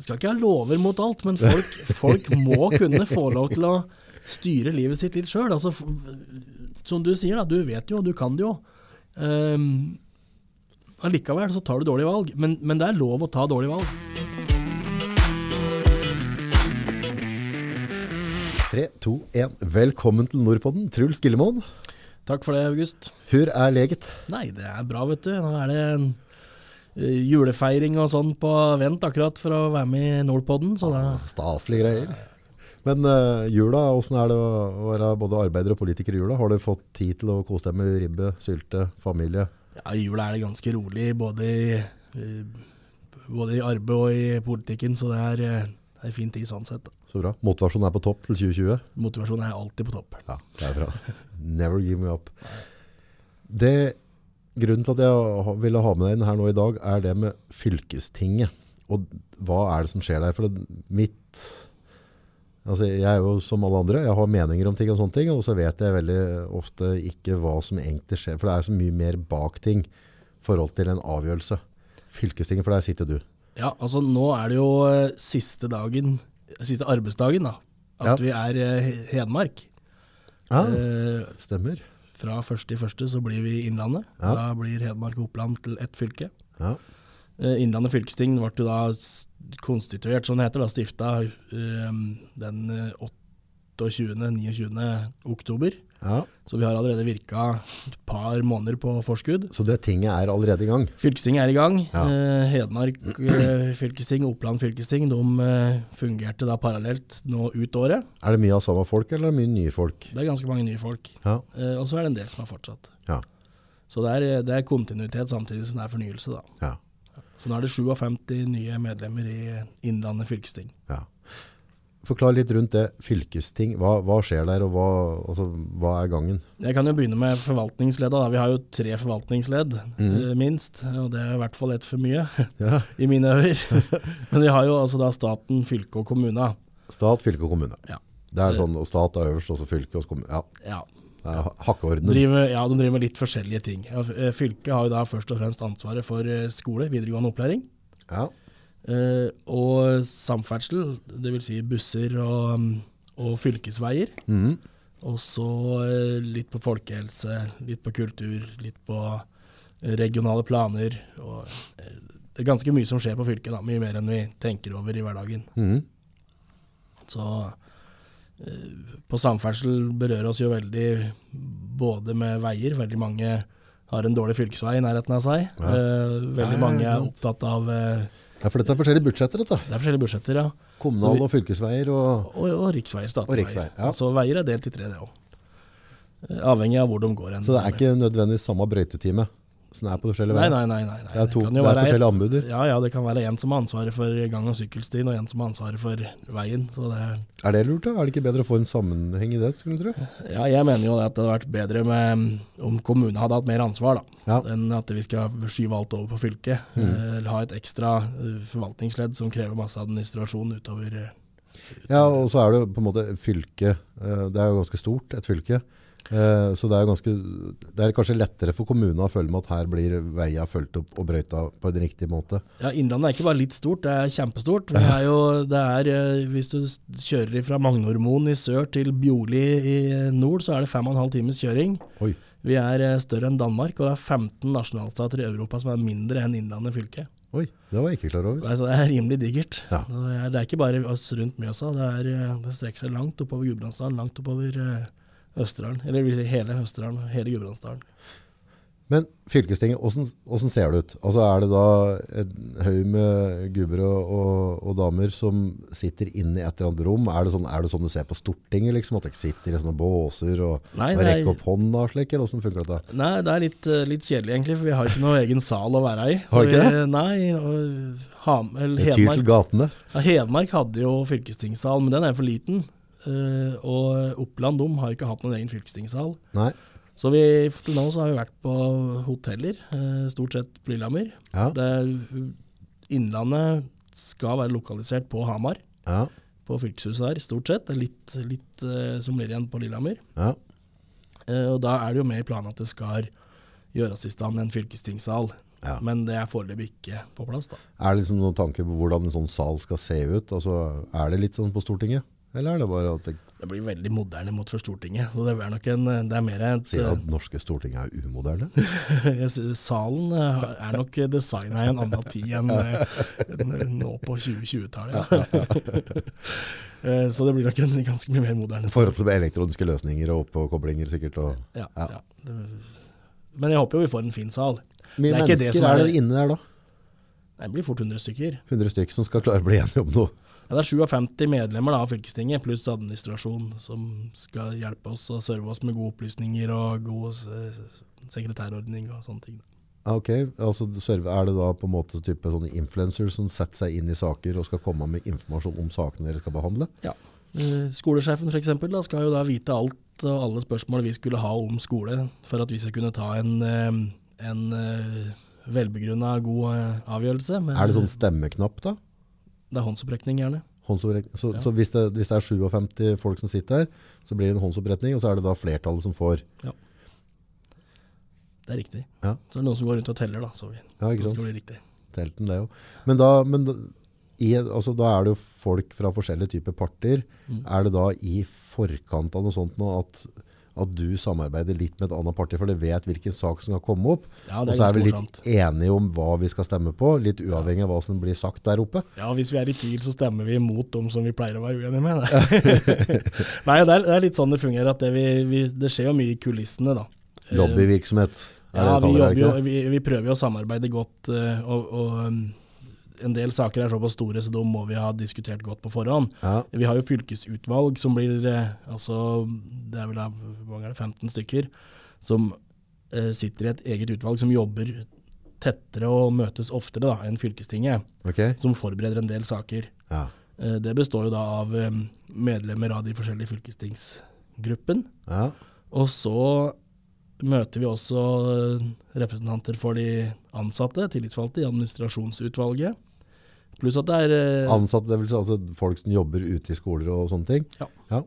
Skal ikke ha lover mot alt, men folk, folk må kunne få lov til å styre livet sitt litt sjøl. Altså, som du sier, da, du vet jo, du kan det jo. Um, allikevel så tar du dårlige valg, men, men det er lov å ta dårlige valg. Tre, to, én. Velkommen til Nordpodden, Truls Gillemoen. Takk for det, August. Hur er leget? Nei, det er bra, vet du. Nå er det julefeiring og sånn på vent akkurat for å være med i Nordpodden, så da Staselige greier. Men uh, jula, åssen er det å være både arbeider og politiker i jula? Har du fått tid til å kose deg med ribbe, sylte, familie? Ja, i jula er det ganske rolig, både i, eh, både i arbeid og i politikken, så det er, eh, det er fin tid sånn sett. Så bra. Motivasjonen er på topp til 2020? Motivasjonen er alltid på topp. Ja, det er bra. Never give me up. Det, grunnen til at jeg ville ha med deg inn her nå i dag, er det med fylkestinget. Og hva er det som skjer der? For det, mitt Altså, jeg er jo som alle andre, jeg har meninger om ting og sånne ting, og så vet jeg veldig ofte ikke hva som egentlig skjer. For det er så mye mer bak ting i forhold til en avgjørelse. Fylkestinget, for der sitter du. Ja, altså nå er det jo eh, siste dagen, siste arbeidsdagen da, at Ja. vi er eh, Hedmark. Ja, Eh, stemmer. Fra første i første så blir vi Innlandet. Ja. Da blir Hedmark og Oppland til ett fylke. Ja. Eh, Innlandet fylkesting ble da konstituert, som det heter, da stifta eh, den eh, 28.-29. oktober. Ja. Så vi har allerede virka et par måneder på forskudd. Så det tinget er allerede i gang. Fylkestinget er i gang. Ja. Eh, Hedmark eh, fylkesting, Oppland fylkesting, de eh, fungerte da parallelt nå ut året. Er det mye av samme folk, eller er det mye nye folk? Det er ganske mange nye folk. Ja. Eh, og så er det en del som har fortsatt. Ja. Så det er, det er kontinuitet samtidig som det er fornyelse, da. Ja. Så nå er det 57 nye medlemmer i Innlandet fylkesting. Ja. Forklar litt rundt det. Fylkesting, hva, hva skjer der, og hva, altså, hva er gangen? Jeg kan jo begynne med forvaltningsledda. Vi har jo tre forvaltningsledd, Mhm. eh, minst. Og det er i hvert fall ett for mye, Ja. i mine øyne. Men vi har jo altså da staten, fylke og kommune. Stat, fylke og kommune. Ja. Det er sånn, og stat er øverst, også fylke og kommune. Ja, Ja, hakkeorden. driver, ja, de driver med litt forskjellige ting. Eh, Fylket har jo da først og fremst ansvaret for eh, skole, videregående opplæring. Ja. Eh, og samferdsel, dvs. Si busser og, og fylkesveier. Mm. Og så eh, litt på folkehelse, litt på kultur, litt på eh, regionale planer. Og, det er ganske mye som skjer på fylket, da, mye mer enn vi tenker over i hverdagen. Mm. Så eh, på samferdsel berører oss jo veldig både med veier. Veldig mange har en dårlig fylkesvei i nærheten av seg. Ja. Eh, veldig mange er opptatt av ja, for dette er forskjellige budsjetter, dette. Det er forskjellige budsjetter, ja. Kommunal- vi- og fylkesveier og... Og, og riksveier, statlige Og riksveier, ja. Altså veier er delt i tre, det òg. Avhengig av hvor de går hen. Så det er ikke nødvendigvis samme brøytetime som er på de forskjellige veier? nei, nei. nei, nei. Det er, to, det det er forskjellige anbuder. Ja, ja, det kan være en som har ansvaret for gang- og sykkelstien, og en som har ansvaret for veien. Så det er, Er det lurt da? Er det ikke bedre å få en sammenheng i det, skulle du tro? ja, jeg mener jo at det hadde vært bedre med, om kommunen hadde hatt mer ansvar, da. Ja. Enn at vi skal skyve alt over på fylket. Mm. Eh, Eller ha et ekstra eh, forvaltningsledd som krever masse administrasjon utover. utover Ja, og så er det på en måte fylke. eh, Det er jo ganske stort, et fylke. Eh, Så det er, ganske, det er kanskje lettere for kommunene å føle med at her blir veia fulgt opp og brøyta på en riktig måte. Ja, Innlandet er ikke bare litt stort, det er kjempestort. Det er jo, det er, eh, hvis du kjører fra Magnormoen i sør til Bjorli i nord, så er det fem og en halv times kjøring. Oi. Vi er eh, større enn Danmark, og det er 15 nasjonalstater i Europa som er mindre enn Innlandet fylke. Oi, det var jeg ikke klar over. Altså, det er rimelig digert. Ja. Det, er, det er ikke bare oss rundt Mjøsa, det, er, det strekker seg langt oppover Gudbrandsdalen, langt oppover eh, Østerdalen. Eller vil si hele Østerdalen, hele Gudbrandsdalen. Men fylkestinget, hvordan ser det ut? Altså Er det da en haug med gubber og, og, og damer som sitter inne i et eller annet rom? Er det sånn, er det sånn du ser på Stortinget, liksom? At de sitter i sånne båser og, Nei, og rekker opp hånda og slik? Eller åssen funker dette? Nei, det er litt, eh, litt kjedelig egentlig, for vi har ikke noe egen sal å være i. Har dere ikke Vi- Nei, og Ham, eller Det tyr til Hedmark, gatene? ja, Hedmark hadde jo fylkestingssal, men den er for liten. Eh, og Oppland de har ikke hatt noen egen fylkestingssal. Nei. Så vi, til nå så har vi vært på hoteller, eh, stort sett på Lillehammer. Ja. Det er, Innlandet skal være lokalisert på Hamar, Ja. på fylkeshuset der, stort sett. Det er litt, litt eh, som blir igjen på Lillehammer. ja. Eh, og da er det jo med i planen at det skal gjøres i stand en fylkestingssal Ja. Men det er foreløpig ikke på plass. da. Er det liksom noen tanker på hvordan en sånn sal skal se ut? Altså, er det litt sånn på Stortinget? Eller er det bare at det Det blir veldig moderne mot for Stortinget. så Det er, nok en, det er mer et sier at norske Stortinget er umoderne? Salen eh, er nok designa i en annen tid enn eh, enn nå på 2020-tallet. Eh, Så det blir nok en ganske mye mer moderne I forhold til elektroniske løsninger og oppkoblinger sikkert. Og Ja, Ja. ja. Men jeg håper jo vi får en fin sal. mye Det er det mennesker er er- det inne der da? Det blir fort 100 stykker. 100 stykker som skal klare å bli enige om noe. Ja, det er 57 medlemmer da, av fylkestinget, pluss administrasjon, som skal hjelpe oss og serve oss med gode opplysninger og god eh, sekretærordning og sånne ting. Ah, Ok, altså Er det da på en måte type sånne influencers som setter seg inn i saker og skal komme med informasjon om sakene dere skal behandle? Ja. Skolesjefen for eksempel, da, skal jo da vite alt og alle spørsmål vi skulle ha om skole, for at vi skal kunne ta en, eh, en eh, velbegrunna god eh, avgjørelse. Men Er det sånn stemmeknapp da? Det er håndsopprekning, gjerne. Håndsopprekning. Så, Ja. så hvis, det, hvis det er 57 folk som sitter her, så blir det en håndsoppretning, og så er det da flertallet som får. Det er riktig. Ja. Så er det noen som går rundt og teller, da, så vi, Ja, ikke det sant? bli riktig. Telten det jo. Men da, men da, i, altså, da er det jo folk fra forskjellige typer parter. Mm. Er det da i forkant av noe sånt nå at, at du samarbeider litt med et annet parti, for det vet hvilken sak som skal komme opp, Ja, og så er vi litt morsomt. enige om hva vi skal stemme på, litt uavhengig av hva som blir sagt der oppe. Ja, hvis vi er i tvil, så stemmer vi imot dem som vi pleier å være uenige med. Nei, det er, det er litt sånn det fungerer, at det, vi, vi, det skjer jo mye i kulissene, da. Lobbyvirksomhet. Ja, vi, jo, vi, vi prøver jo å samarbeide godt, eh, og, og um, en del saker er såpass store, så da må vi ha diskutert godt på forhånd. Ja, Vi har jo fylkesutvalg som blir eh, altså, Det er vel hvor mange er det, 15 stykker som eh, sitter i et eget utvalg som jobber tettere og møtes oftere da, enn fylkestinget, Okay. som forbereder en del saker. Ja. Eh, Det består jo da av eh, medlemmer av de forskjellige fylkestingsgruppen. Ja. Og så møter vi også eh, representanter for de ansatte, tillitsvalgte, i administrasjonsutvalget. Pluss at det er eh, Ansatte, det vil si altså folk som jobber ute i skoler og sånne ting. Ja.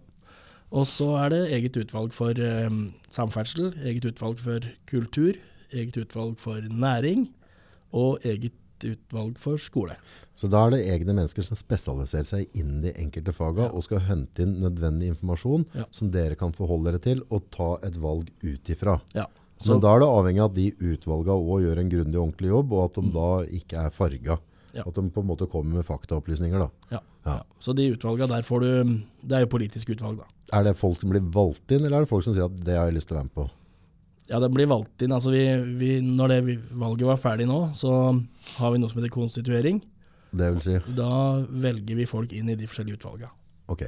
Og så er det eget utvalg for eh, samferdsel, eget utvalg for kultur, eget utvalg for næring og eget utvalg for skole. Så da er det egne mennesker som spesialiserer seg innen de enkelte faga Ja. og skal hente inn nødvendig informasjon Ja. som dere kan forholde dere til og ta et valg ut ifra. Ja. Så, Men da er det avhengig av at de utvalga òg gjør en grundig og ordentlig jobb, og at de da ikke er farga. Ja. At de på en måte kommer med faktaopplysninger. ja, Ja. ja. så de utvalga der får du Det er jo politiske utvalg, da. Er det folk som blir valgt inn, eller er det folk som sier at det har jeg lyst til å være med på? Ja, det blir valgt inn. Altså vi, vi, når det valget var ferdig nå, så har vi noe som heter konstituering. Det vil si, Da velger vi folk inn i de forskjellige utvalga. ok.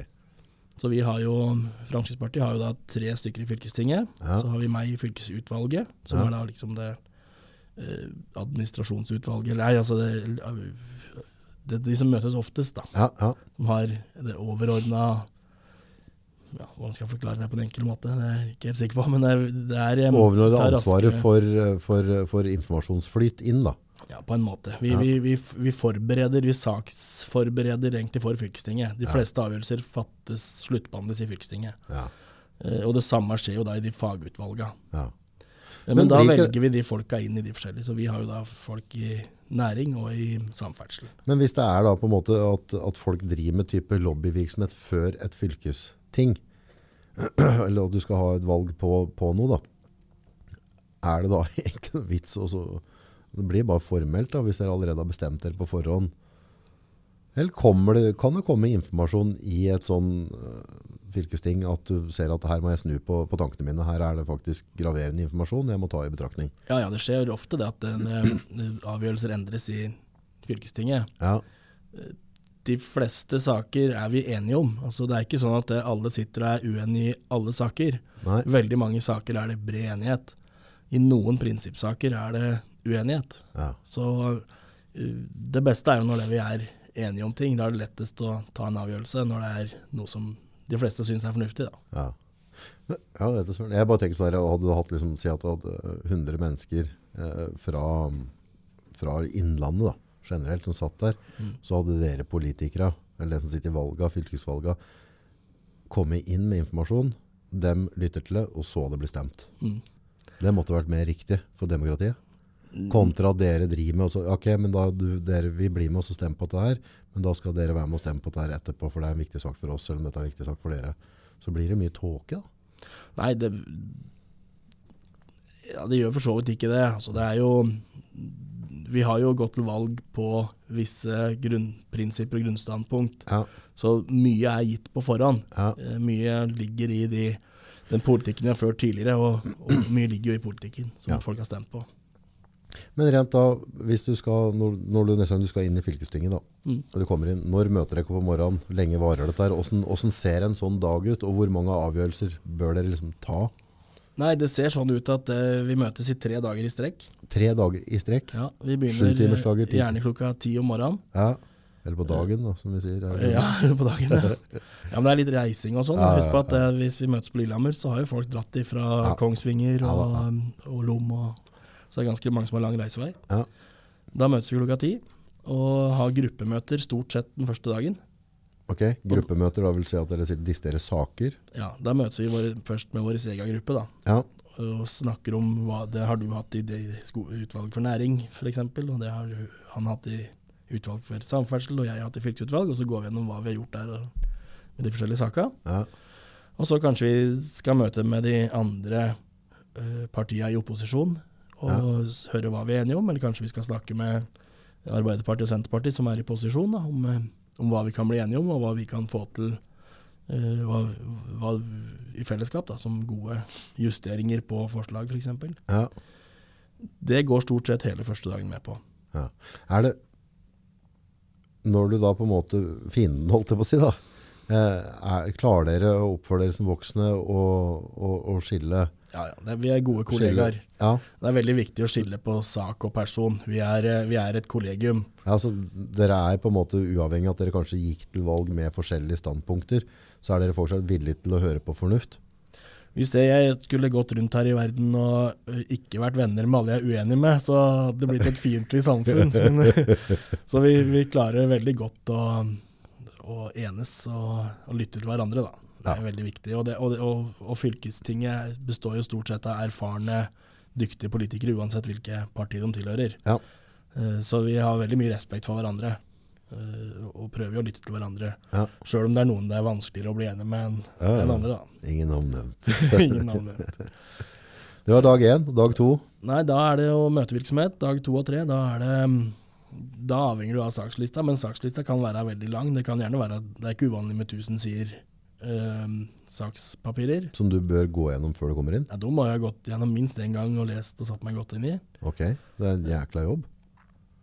Så vi har jo, Fremskrittspartiet har jo da tre stykker i fylkestinget. Ja. Så har vi meg i fylkesutvalget, som er da liksom det administrasjonsutvalget. Nei, altså det, det de som møtes oftest, da. Ja, ja. Som har det overordna ja, Hvordan skal jeg forklare det på en enkel måte? Det er jeg ikke helt sikker på. Men det er, det er Overordna Overordnet ansvaret for, for, for informasjonsflyt inn, da. Ja, på en måte. Vi, Ja. vi, vi, vi forbereder, vi saksforbereder egentlig for fylkestinget. De fleste avgjørelser fattes, sluttbehandles i fylkestinget. Ja, Eh, og det samme skjer jo da i de fagutvalga. ja. Men Men, da ikke- velger vi de folka inn i de forskjellige. Så vi har jo da folk i næring og i samferdsel. Men hvis det er da på en måte at, at folk driver med type lobbyvirksomhet før et fylkesting, eller at du skal ha et valg på, på noe da, er det da egentlig noen vits også? Det blir bare formelt da, hvis dere allerede har bestemt dere på forhånd. Eller det, kan det komme informasjon i et sånn fylkesting at du ser at her må jeg snu på, på tankene mine, her er det faktisk graverende informasjon jeg må ta i betraktning. Ja, ja, det skjer ofte det at en, avgjørelser endres i fylkestinget. Ja, De fleste saker er vi enige om. Altså, det er ikke sånn at eh, alle sitter og er uenige i alle saker. nei, veldig mange saker er det bred enighet. I noen prinsippsaker er det uenighet. ja. Så uh, det beste er jo når det vi er enige om ting. Da er det lettest å ta en avgjørelse når det er noe som de fleste syns er fornuftig. Da. Ja. Ja, det er søren. Jeg bare tenker sånn her, hadde du hatt liksom, si at du hadde 100 mennesker eh, fra, fra innlandet da, generelt som satt der, Mm. så hadde dere politikere, eller de som sitter i valga, fylkesvalga, kommet inn med informasjon, dem lytter til det, og så det blir stemt. Mm. Det måtte vært mer riktig for demokratiet. Kontra at dere driver med og så, Ok, men da du, dere, vi blir med oss og stemmer på dette her, men da skal dere være med og stemme på dette her etterpå, for det er en viktig sak for oss, selv om dette er en viktig sak for dere. Så blir det mye tåke, da. Nei, det Ja, det gjør for så vidt ikke det. Altså, det er jo Vi har jo gått til valg på visse grunnprinsipper og grunnstandpunkt. Ja, Så mye er gitt på forhånd. ja, Eh, Mye ligger i de, den politikken vi har ført tidligere, og, og mye ligger jo i politikken som Ja. folk har stemt på. Men rent da, hvis du skal, når, når du nesten du skal inn i fylkestinget da, Mm. og du kommer inn, når møter dere på morgenen, Hvor lenge varer dette her, hvordan, hvordan ser en sånn dag ut, og hvor mange avgjørelser bør dere liksom ta? Nei, det ser sånn ut at uh, vi møtes i tre dager i strekk. Tre dager i strekk? Ja, vi begynner eh, gjerne klokka ti om morgenen. Ja. Eller på dagen da, som vi sier. Er- Ja, på dagen. Ja. ja, men det er litt reising og sånn. Ja, ja, Husk på at eh, hvis vi møtes på Lillehammer, så har jo folk dratt ifra. Kongsvinger og, og Lom. Og, så det er ganske mange som har lang reisevei. Ja. Da møtes vi klokka ti og har gruppemøter stort sett den første dagen. Ok, gruppemøter da vil si at dere diskuterer saker. Ja, Da møtes vi våre, først med vår egen gruppe da, Ja, og snakker om hva det har du hatt i utvalg for næring, f.eks. Og det har han hatt i utvalg for samferdsel, og jeg har hatt i fylkesutvalg. Og så går vi gjennom hva vi har gjort der og, med de forskjellige sakene. ja, Og så kanskje vi skal møte med de andre uh, partiene i opposisjon og ja. høre hva vi er enige om. Eller kanskje vi skal snakke med Arbeiderpartiet og Senterpartiet som er i posisjon, da, om, eh, om hva vi kan bli enige om, og hva vi kan få til uh, hva, hva, i fellesskap, da, som gode justeringer på forslag f.eks. ja, Det går stort sett hele første dagen med på. ja. Er det, når du da på en måte, fienden holdt jeg på å si da, eh, er, klarer dere å oppføre dere som voksne og, og, og skille, Ja, ja, det, Vi er gode kollegaer. ja, Det er veldig viktig å skille på sak og person. Vi er, eh, vi er et kollegium. Ja, altså, dere er på en måte uavhengig av at dere kanskje gikk til valg med forskjellige standpunkter, så er dere fortsatt villige til å høre på fornuft. Hvis jeg skulle gått rundt her i verden og ikke vært venner med alle jeg er uenig med, så hadde det blitt et fiendtlig samfunn. Men, så vi, vi klarer veldig godt å, å enes og, og lytte til hverandre, da. Det er veldig viktig. Og, det, og, det- og, og fylkestinget består jo stort sett av erfarne, dyktige politikere, uansett hvilke parti de tilhører. Ja. Eh, Så vi har veldig mye respekt for hverandre. eh, Og prøver jo å lytte til hverandre. Ja. Sjøl om det er noen det er vanskeligere å bli enig med enn Ja, ja. enn andre, da. Ingen navn nevnt. Ingen navn nevnt. Det var dag én. Dag to. Nei, da er det jo møtevirksomhet, dag to og tre. Da er det Da avhenger du av sakslista, men sakslista kan være veldig lang. Det kan gjerne være Det er ikke uvanlig med 1000 sider eh, sakspapirer. Som du bør gå gjennom før du kommer inn. Ja, De har jeg gått gjennom minst én gang og lest og satt meg godt inn i. Ok, det er en jækla jobb.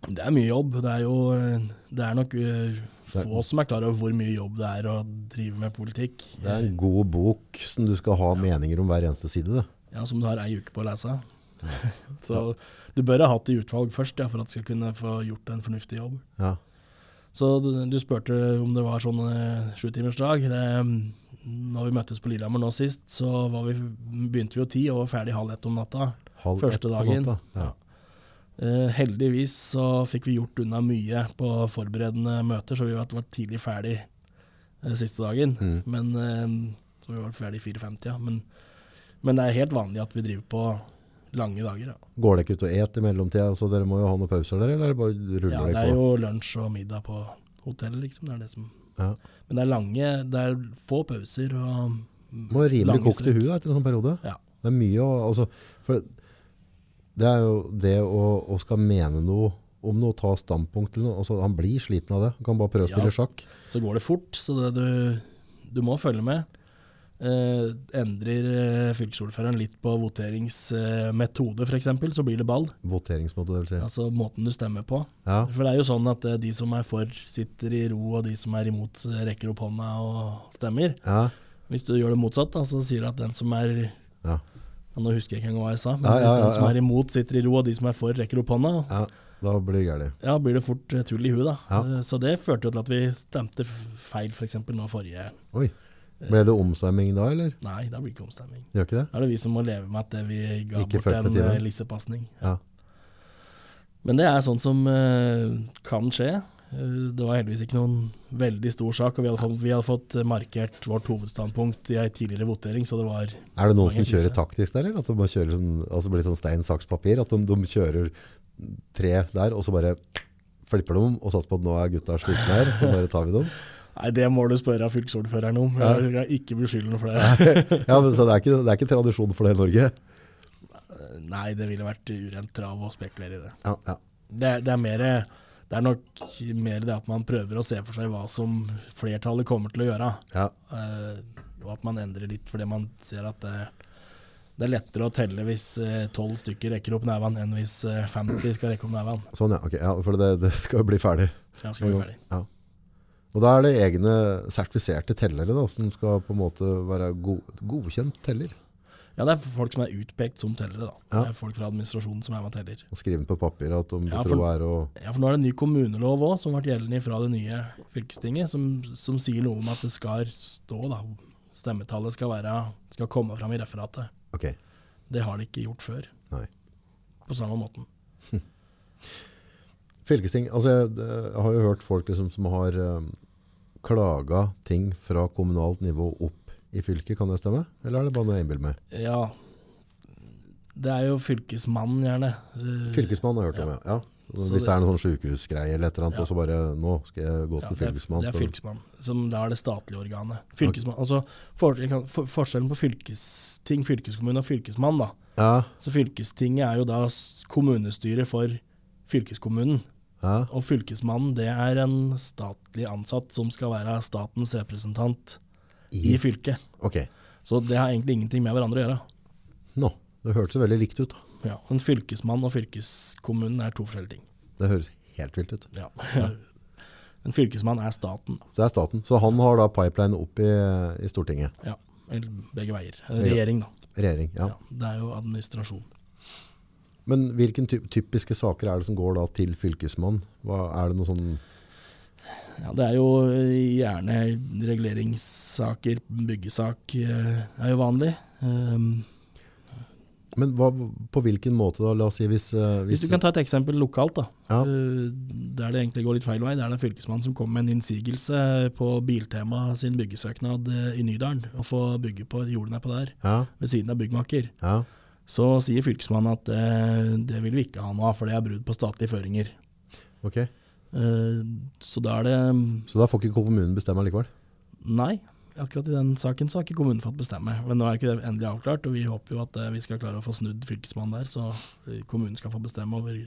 Det er mye jobb. Det er jo eh, Det er nok uh, få som er klar over hvor mye jobb det er å drive med politikk. Det er en god bok som du skal ha meninger om hver eneste side. Det. Ja, Som du har ei uke på å lese. Så du bør ha hatt det i utvalg først ja, for at du skal kunne få gjort en fornuftig jobb. Ja. Så du, du spurte om det var sånn eh, sjutimersdag. Det, når vi møttes på Lillehammer nå sist, så var vi, begynte vi jo ti og var ferdig halv ett om natta. Halv Første dagen. natta. Ja. Uh, heldigvis så fikk vi gjort unna mye på forberedende møter, så vi var, var tidlig ferdig uh, siste dagen. Mm. Men uh, Så vi var ferdig i 4.50, ja. Men, men det er helt vanlig at vi driver på lange dager. Ja, Går dere ut og et i mellomtida, så dere må jo ha noen pauser der, eller bare ruller ja Det er på? jo lunsj og middag på hotellet, liksom. Det er det som Ja. Men det er lange Det er få pauser og Må være rimelig kokt i huet etter en sånn periode. Ja. Det er mye å altså, for Det er jo det å, å skal mene noe om noe, ta standpunkt til noe. Altså, han blir sliten av det. Han kan bare prøve å Ja. spille sjakk. Så går det fort, så det du, du må følge med. Eh, endrer eh, fylkesordføreren litt på voteringsmetode, f.eks., så blir det ball. Voteringsmåte, det vil si. Altså måten du stemmer på. Ja. For det er jo sånn at eh, de som er for, sitter i ro, og de som er imot, rekker opp hånda og stemmer. Ja. Hvis du gjør det motsatt, da, så sier du at den som er Ja. Nå husker jeg ikke engang hva jeg sa, men hvis den som er imot, sitter i ro, og de som er for, rekker opp hånda, ja. Da blir det gærent. ja, blir det fort tull i huet, da. Så det førte jo til at vi stemte feil, f.eks. nå forrige Oi. Ble det omstemming da, eller? Nei, da blir det ikke omstemming. Gjør ikke det? Da er det vi som må leve med at det vi ga Ikke bort en eh, lissepasning. Ja. Men det er sånn som uh, kan skje. Eh, Det var heldigvis ikke noen veldig stor sak, og vi hadde vi hadde fått markert vårt hovedstandpunkt i ei tidligere votering, så det var Er det noen som kjører kriser. taktisk der, eller at de kjører sånn, altså blir sånn stein, saks, papir? At de, de kjører tre der, og så bare flipper de om og satser på at nå er gutta slitne her, så bare tar vi dem? Nei, det må du spørre fylkesordføreren om. Jeg skal ikke beskylde ham for det. Ja, men så det er ikke, det er ikke tradisjon for det i Norge? Nei, det ville vært urent trav å spekulere i det. Ja, ja. Det, er- det er mer det er nok mer det at man prøver å se for seg hva som flertallet kommer til å gjøre. ja. Uh, og at man endrer litt fordi man ser at det, det er lettere å telle hvis tolv stykker rekker opp nevene, enn hvis eh, 50 skal rekke opp nevene. Sånn, ja. Okay, ja for det, det skal jo bli ferdig. Ja, skal bli ferdig. Ja. Og da er det egne sertifiserte tellere da, som skal på en måte være go godkjent teller. Ja, det er folk som er utpekt som tellere. da. Ja. Det er folk fra administrasjonen som er med teller. Og skrive på papir at de Ja, for- er å... Ja, for Nå er det en ny kommunelov òg, som ble gjeldende fra det nye fylkestinget, som, som sier noe om at det skal stå da, stemmetallet skal, være, skal komme fram i referatet. Ok, Det har de ikke gjort før. nei. På samme måten. Fylkesting, altså jeg, jeg har jo hørt folk liksom som har um, klaga ting fra kommunalt nivå opp i fylket, kan det stemme? Eller er det bare noe jeg innbiller meg? Ja, det er jo fylkesmannen, gjerne. Eh, Fylkesmannen har jeg hørt om, ja. ja. Så Hvis det det- er noen sånn sykehusgreie eller et eller annet, Ja. og så bare, nå skal jeg gå Ja, til det er, fylkesmannen. det er fylkesmannen, fylkesmann, som da er det statlige organet. Fylkesmann, altså for, kan, for, Forskjellen på fylkesting, fylkeskommune og fylkesmann, da. Ja, Så Fylkestinget er jo da kommunestyret for fylkeskommunen. Ja, Og Fylkesmannen det er en statlig ansatt som skal være statens representant i i, fylket. Okay. Så det har egentlig ingenting med hverandre å gjøre. Nå, det hørtes veldig likt ut. da. Ja, En fylkesmann og fylkeskommunen er to forskjellige ting. Det høres helt vilt ut. Ja. En fylkesmann er staten. Så det er staten. Så han har da pipeline opp i, i Stortinget. Ja, eller begge veier. Regjering, da. Regjering, ja. Ja, det er jo administrasjon. Men hvilke typiske saker er det som går da til fylkesmann? Hva, er det noe sånn Ja, det er jo eh, gjerne reguleringssaker, byggesak eh, er jo vanlig. Um, Men hva, på hvilken måte da? La oss si hvis, eh, hvis hvis du kan ta et eksempel lokalt, da. Ja. Der det egentlig går litt feil vei. Det er det fylkesmann som kommer med en innsigelse på Biltema sin byggesøknad i Nydalen, og får bygge på jordene på der, Ja, ved siden av byggmaker. ja, Så sier fylkesmannen at eh, det vil vi ikke ha noe av, for det er brudd på statlige føringer. ok. Eh, så da er det Så da får ikke kommunen bestemme likevel? Nei, akkurat i den saken så har ikke kommunen fått bestemme. Men nå er ikke det endelig avklart, og vi håper jo at eh, vi skal klare å få snudd fylkesmannen der, så eh, kommunen skal få bestemme over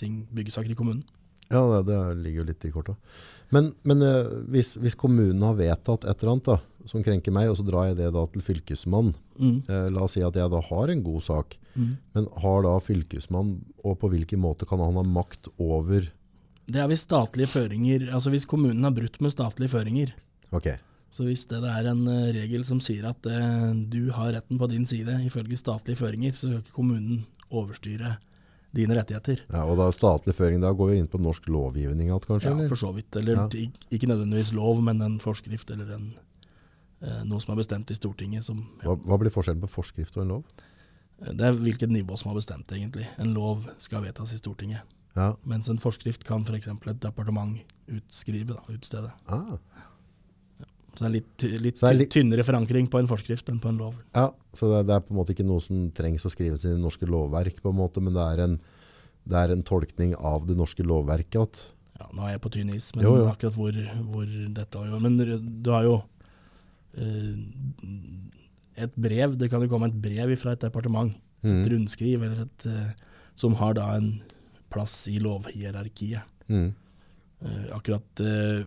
ting, byggesaker i kommunen. Ja, det, det ligger jo litt i korta. Men, men eh, hvis, hvis kommunen har vedtatt et eller annet da, som krenker meg, og så drar jeg det da til fylkesmann, Mm. eh, la oss si at jeg da har en god sak, Mm. men har da fylkesmann, og på hvilken måte kan han ha makt over Det er hvis statlige føringer, altså hvis kommunen har brutt med statlige føringer. Ok, Så hvis det er en eh, regel som sier at eh, du har retten på din side ifølge statlige føringer, så skal ikke kommunen overstyre dine rettigheter. ja, og da statlig føring, da går vi inn på norsk lovgivning igjen, kanskje? Ja, eller? for så vidt. Eller Ja. ikke nødvendigvis lov, men en forskrift eller en, noe som er bestemt i Stortinget. Som, ja. Hva, hva blir forskjellen på forskrift og en lov? Det er hvilket nivå som har bestemt egentlig. En lov skal vedtas i Stortinget. Ja, Mens en forskrift kan f.eks. et departement utskrive, da, utstede. ah, Så det er litt, litt, er litt- tynnere forankring på en forskrift enn på en lov. ja så det, det er på en måte ikke noe som trengs å skrives i det norske lovverk, på en måte, men det er en, det er en tolkning av det norske lovverket. At, Ja, nå er jeg på tynn is, men Jo, jo. akkurat hvor, hvor dette gjort. Men du har jo eh, et brev, det kan jo komme et brev fra et departement, et mm, rundskriv, eller et, eh, som har da en plass i lovhierarkiet. mm, Eh, akkurat eh,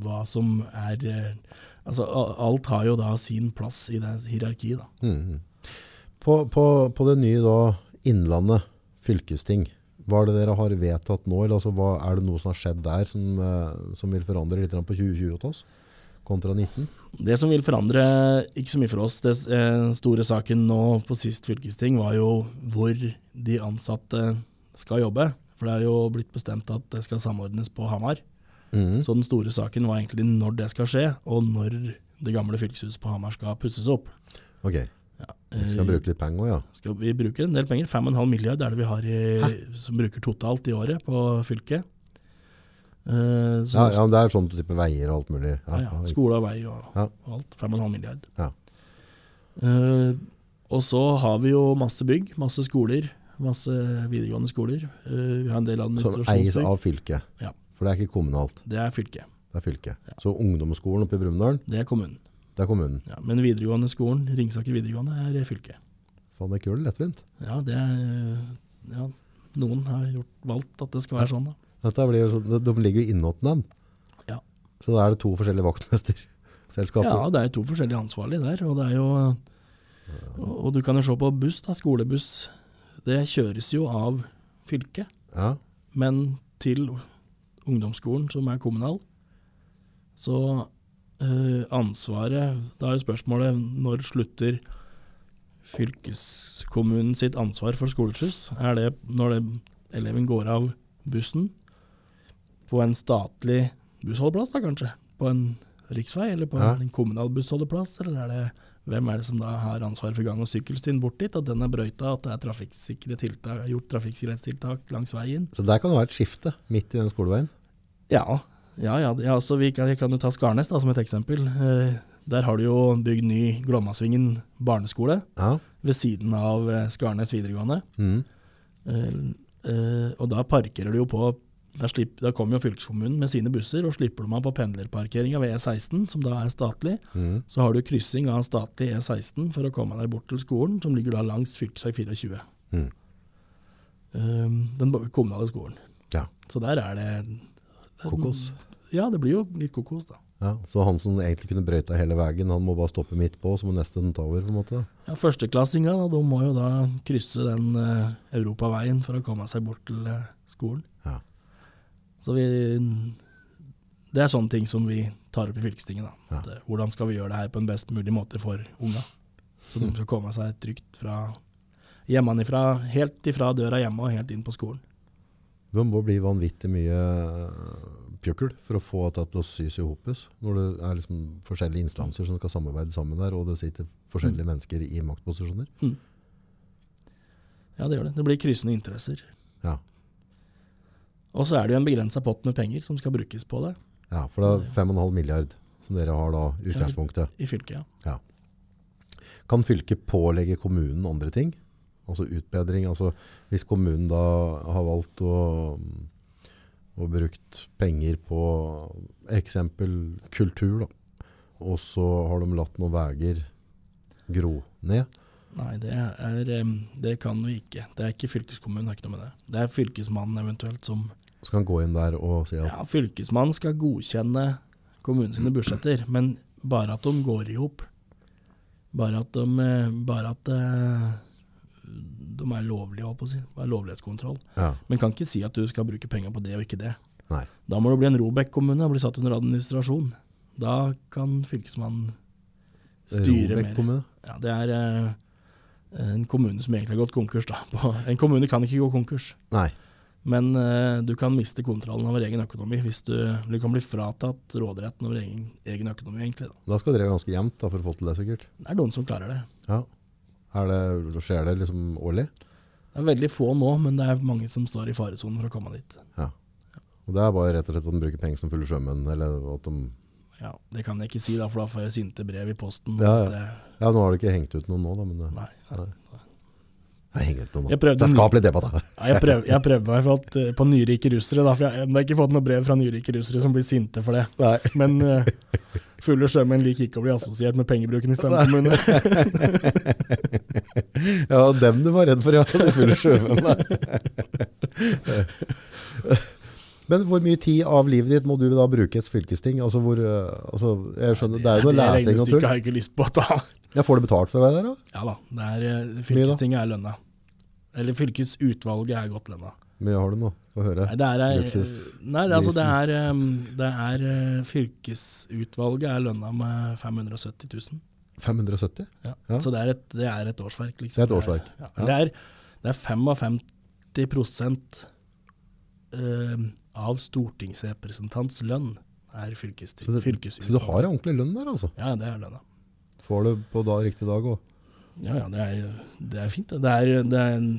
hva som er eh, Altså, alt har jo da sin plass i det hierarkiet, da. mm, mm. På, på, på det nye da, Innlandet fylkesting, hva er det dere har vedtatt nå? Eller altså, hva, er det noe som har skjedd der som, eh, som vil forandre litt på 2020 hos oss? Kontra 19? Det som vil forandre, ikke så mye for oss, den eh, store saken nå på sist fylkesting var jo hvor de ansatte skal jobbe. For det er jo blitt bestemt at det skal samordnes på Hamar. Mm. Så den store saken var egentlig når det skal skje, og når det gamle fylkeshuset på Hamar skal pusses opp. Ok, Ja, vi skal eh, bruke litt penger også, ja. skal vi bruker en del penger. 5,5 milliard er det vi har i, som bruker totalt i året på fylket. Eh, så, Ja, ja, men det er sånn type veier og alt mulig. ja, ja, skole og vei og, og alt. 5,5 milliard. Ja. Eh, og så har vi jo masse bygg, masse skoler, masse videregående skoler. Eh, vi har en del administrasjonsbygg. Som eies av fylket. Ja. For det er ikke kommunalt, Det er fylket. det er fylket. Så ungdomsskolen oppe i Brumunddal, Det er kommunen. det er kommunen. Ja, men videregående skolen, Ringsaker videregående, er fylket. Faen, det er kult lettvint. Ja, det er ja, Noen har gjort, valgt at det skal være sånn, da. Sånn, de ligger jo innåt den. Ja. Så da er det to forskjellige vaktmesterselskaper. Ja, det er to forskjellige ansvarlige der. Og det er jo Og og du kan jo se på buss, da. Skolebuss. Det kjøres jo av fylket, Ja. men til ungdomsskolen, som er kommunal. Så eh, ansvaret Da er jo spørsmålet når slutter fylkeskommunen sitt ansvar for skoleskyss? Er det når det, eleven går av bussen på en statlig bussholdeplass, da kanskje? På en riksvei, eller på Ja. en kommunal bussholdeplass? Eller er det, hvem er det som da har ansvar for gang- og sykkelstien bort dit? At den er brøyta, at det er trafikksikre tiltak, gjort trafikksikkerhetstiltak langs veien? Så der kan det være et skifte midt i den skoleveien. Ja, ja, ja, ja så vi kan, jeg kan jo ta Skarnes da, som et eksempel. Eh, der har du jo bygd ny Glommasvingen barneskole Ja. ved siden av eh, Skarnes videregående. Mm. Eh, eh, og da parkerer du jo på da, slipp, der kommer jo fylkeskommunen med sine busser og slipper du meg på pendlerparkeringa ved E16, som da er statlig. Mm. Så har du kryssing av statlig E16 for å komme deg bort til skolen, som ligger da langs fv. 24. Mm. Um, den kommunale skolen. Ja. Så der er det Kokos. Ja, det blir jo litt kokos, da. Ja. Så han som egentlig kunne brøyta hele veien, han må bare stoppe midt på, så må neste ta over. på en måte. Ja, Førsteklassinga de må jo da krysse den uh, europaveien for å komme seg bort til uh, skolen. Så vi Det er sånne ting som vi tar opp i fylkestinget. da. At, eh, hvordan skal vi gjøre det her på en best mulig måte for unga? Så de skal komme seg trygt fra hjemmefra, helt ifra døra hjemme og helt inn på skolen. Det må bli vanvittig mye øh, pjøkkel for å få dette til å sys i hopus. Når det er liksom forskjellige instanser som skal samarbeide sammen der, og det sitter forskjellige Mm. mennesker i maktposisjoner. Ja, det gjør det. Det blir kryssende interesser. Ja. Og så er det jo en begrensa pott med penger som skal brukes på det ja, for det er 5,5 milliard som dere har da utgangspunktet. i fylket. ja. Kan fylket pålegge kommunen andre ting? Altså utbedring? Altså hvis kommunen da har valgt å, å brukt penger på eksempel kultur, da, og så har de latt noen veier gro ned. Nei, det, er, det kan vi ikke. Det er ikke fylkeskommunen, det er ikke noe med det. Det er fylkesmannen eventuelt som Skal han gå inn der og si at Ja, fylkesmannen skal godkjenne kommunen sine budsjetter, men bare at de går i hop. Bare at de eh, Bare at eh, de er lovlige, holdt på å si. Bare lovlighetskontroll. ja, Men kan ikke si at du skal bruke penger på det og ikke det. Nei. Da må du bli en Robek-kommune og bli satt under administrasjon. Da kan fylkesmannen styre mer. Ja, det er eh, en kommune som egentlig har gått konkurs. Da. En kommune kan ikke gå konkurs, Nei. men uh, du kan miste kontrollen over egen økonomi hvis du, du kan bli fratatt råderetten over egen, egen økonomi. egentlig. Da. Da skal dere ganske jevnt da, for å få til det, sikkert. Det er noen som klarer det. Ja. Er det, skjer det liksom årlig? Det er veldig få nå, men det er mange som står i faresonen for å komme dit. Ja. Og det er bare rett og slett at de bruker penger som fulle sjømenn, eller at de Ja, Det kan jeg ikke si, da, for da får jeg sinte brev i posten. Ja, ja. at Ja, nå har du ikke hengt ut noen nå, da, men det, Nei, Nei. det hengt ut noen nå. Jeg prøvde Det er skapelig debatt, da. Ja, jeg, prøv, jeg prøvde meg for at, eh, på nyrike russere, da, for jeg, jeg har ikke fått noe brev fra nyrike russere som blir sinte for det. Nei. Men uh, fulle sjømenn liker ikke å bli assosiert med pengebruken i Støm kommune. Ja, dem du var redd for, ja. De fulle sjømenn. da. Men hvor mye tid av livet ditt må du da bruke et fylkesting? Altså hvor, øh, altså, jeg skjønner, det er jo noe lesing og tull. Det har jeg ikke lyst på å ta. Jeg får du betalt for det der da? Ja da, det er, eh, fylkestinget er lønna. Eller fylkesutvalget er godt lønna. Mye har du nå? Få høre. Nei, det er, eh, Luksus. nei, det, er altså, det er, eh, det er eh, Fylkesutvalget er lønna med 570 000. 570? Ja. Ja. Så det er, et, det er et årsverk, liksom. Det er et årsverk. Ja. Ja. Det, er, det er 55 eh, av stortingsrepresentants lønn er fylkesting, Så, det, så du har en ordentlig lønn der, altså? Ja, det er lønna. Får du på da, riktig dag òg? Ja, ja, det er, det er fint. det. Er, det er en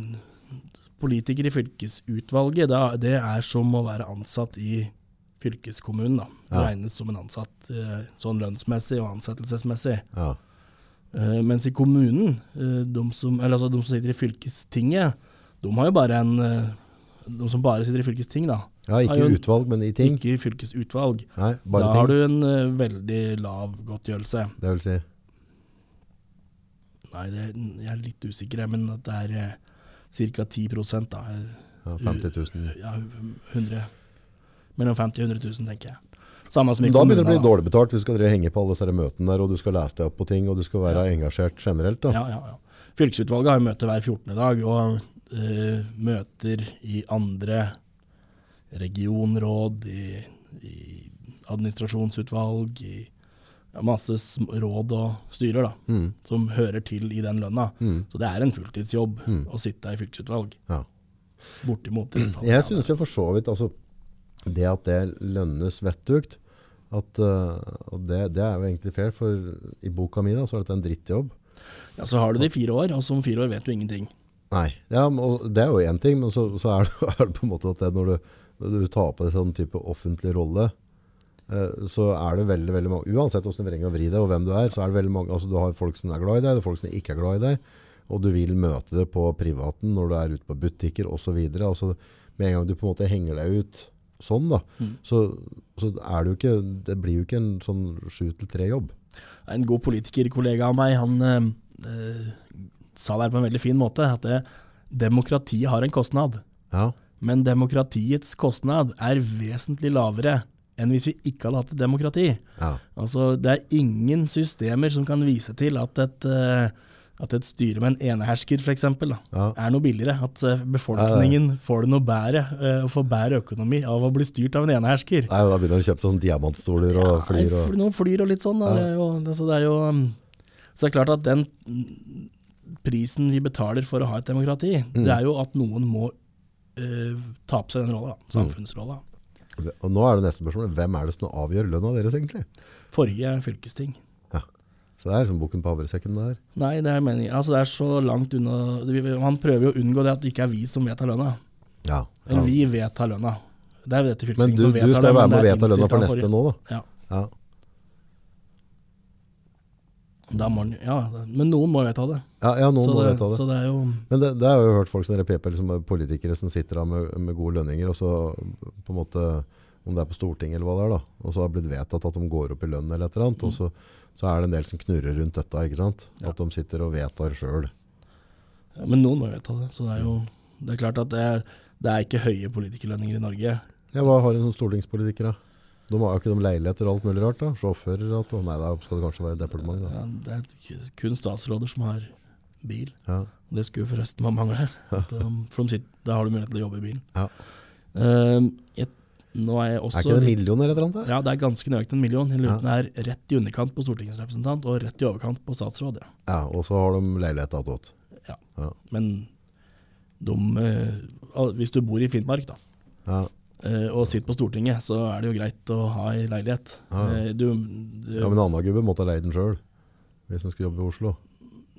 politiker i fylkesutvalget. Det er som å være ansatt i fylkeskommunen, da. Ja. Regnes som en ansatt eh, sånn lønnsmessig og ansettelsesmessig. Ja. Eh, mens i kommunen, eh, de, som, eller altså de som sitter i fylkestinget, de har jo bare en De som bare sitter i fylkesting, da. Ja, ikke i utvalg, men i ting. Ikke i fylkesutvalg. Nei, bare da ting. har du en uh, veldig lav godtgjørelse. Det vil si. Nei, det, jeg er litt usikker, men at det er uh, ca. 10 da. Ja, 50 000. Ja, 100 Mellom 50 og 100 000, tenker jeg. Samme som i da begynner det å bli dårlig betalt Vi skal henge på alle disse møtene der, og du skal lese deg opp på ting, og du skal være engasjert generelt. da. Ja, ja, ja. Fylkesutvalget har møte hver 14. dag, og uh, møter i andre regionråd, i, i administrasjonsutvalg, i ja, masse råd og styrer da, Mm. som hører til i den lønna. Mm. Så det er en fulltidsjobb Mm. å sitte i fylkesutvalg. Ja. Bortimot. Jeg syns jo for så vidt altså, det at det lønnes vettugt, at uh, det, det er jo egentlig fair, for i boka mi da, så er dette en drittjobb. Ja, så har du det i fire år, og som fire år vet du ingenting. Nei, ja, det er jo én ting, men så, så er, det, er det på en måte at det, når, du, du tar på deg sånn type offentlig rolle, eh, så er det veldig veldig mange, uansett hvordan du vrenger og vrir deg, og hvem du er, så er det veldig mange, altså du har folk som er glad i deg, det er folk som ikke er glad i deg, og du vil møte det på privaten når du er ute på butikker videre. Altså, med en gang du på en måte henger deg ut sånn da, Mm. så, så er det jo ikke, det blir jo ikke en sånn 7-3 jobb. En god politikerkollega av meg, han eh, sa det på en veldig fin måte, at det, demokratiet har en kostnad. Ja, Men demokratiets kostnad er vesentlig lavere enn hvis vi ikke hadde hatt et demokrati. ja, Altså, det er ingen systemer som kan vise til at et, eh, at et styre med en enehersker f.eks. ja. er noe billigere. At eh, befolkningen får det noe bedre eh, og får bedre økonomi av å bli styrt av en enehersker. Nei, da begynner de å kjøpe sånn diamantstoler og flyr og... Noen flyr og litt sånn. Ja. Det er jo, altså, så det er jo um, Så det er klart at den mm, prisen vi betaler for å ha et demokrati, Mm. det er jo at noen må ta på seg den rolla. Mm. Samfunnsrolla. Og nå er det neste spørsmål, hvem er det som avgjør lønna deres egentlig? Forrige fylkesting. Så det er liksom bukken på havresekken der. Nei, det er meningen. Altså, det er så langt unna Man prøver jo å unngå det at det ikke er vi som vedtar lønna. Ja. Men ja. vi vedtar lønna. Det er dette fylkestinget som vedtar lønna. Men du skal være med er vedta lønna for neste nå, da. Ja. Ja. Da må ja, men noen må vedta det. Ja, ja, noen så, må det vedta det. så det er jo Men det, det har jeg jo hørt folk som repeper, liksom politikere som sitter der med, med gode lønninger, og så på en måte, om det er på Stortinget eller hva det er da, og så har det blitt vedtatt at de går opp i lønn eller et eller annet, og så, så er det en del som knurrer rundt dette, ikke sant? Mm. Ja. At de sitter og vedtar selv. Ja, Men noen må jo vedta det. Så det er jo det er klart at det, det er ikke høye politikerlønninger i Norge. Ja, hva har en sånn stortingspolitiker da? De har jo ikke de leiligheter og alt mulig rart da? Sjåfører og nei, da skal det kanskje være departement da. Ja, det er kun statsråder som har bil. Ja. Det skulle forresten man mangle. At, um, for de sitter, da har du mulighet til å jobbe i bilen. Ja. Um, jeg, nå er jeg også Er ikke det en million eller et eller annet? Ja, det er ganske nøyaktig en million. Jeg lurer Ja. på om det er rett i underkant på stortingsrepresentant og rett i overkant på statsråd. Ja. Ja, og så har de leilighet attåt. Men de, uh, hvis du bor i Finnmark da, Ja, og sitter på Stortinget, så er det jo greit å ha ei leilighet. Ja. Eh, Du, du, ja men en annen gubbe måtte ha leid den selv, hvis han skulle jobbe i Oslo.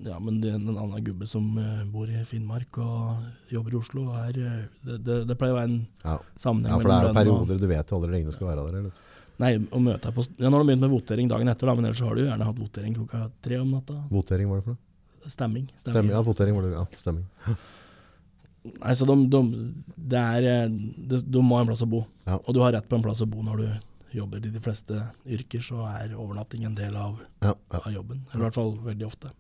Ja, men det er en annen gubbe som eh, bor i Finnmark og jobber i Oslo, er, eh, det, det, det pleier å være en Ja. sammenheng Ja, for det er jo perioder og- du vet jo aldri lenge du skal være der. Eller? Nei, å møte deg på Ja, nå har du begynt med votering dagen etter, da, men ellers har du gjerne hatt votering klokka tre om natta. Votering var det for noe? Stemming. Stemming, ja, votering var det, ja, stemming. Nei, så de, de, det er, de, de må ha en plass å bo. Ja. Og du har rett på en plass å bo når du jobber i de fleste yrker, så er overnatting en del av, Ja, ja. av jobben. Eller i hvert fall veldig ofte.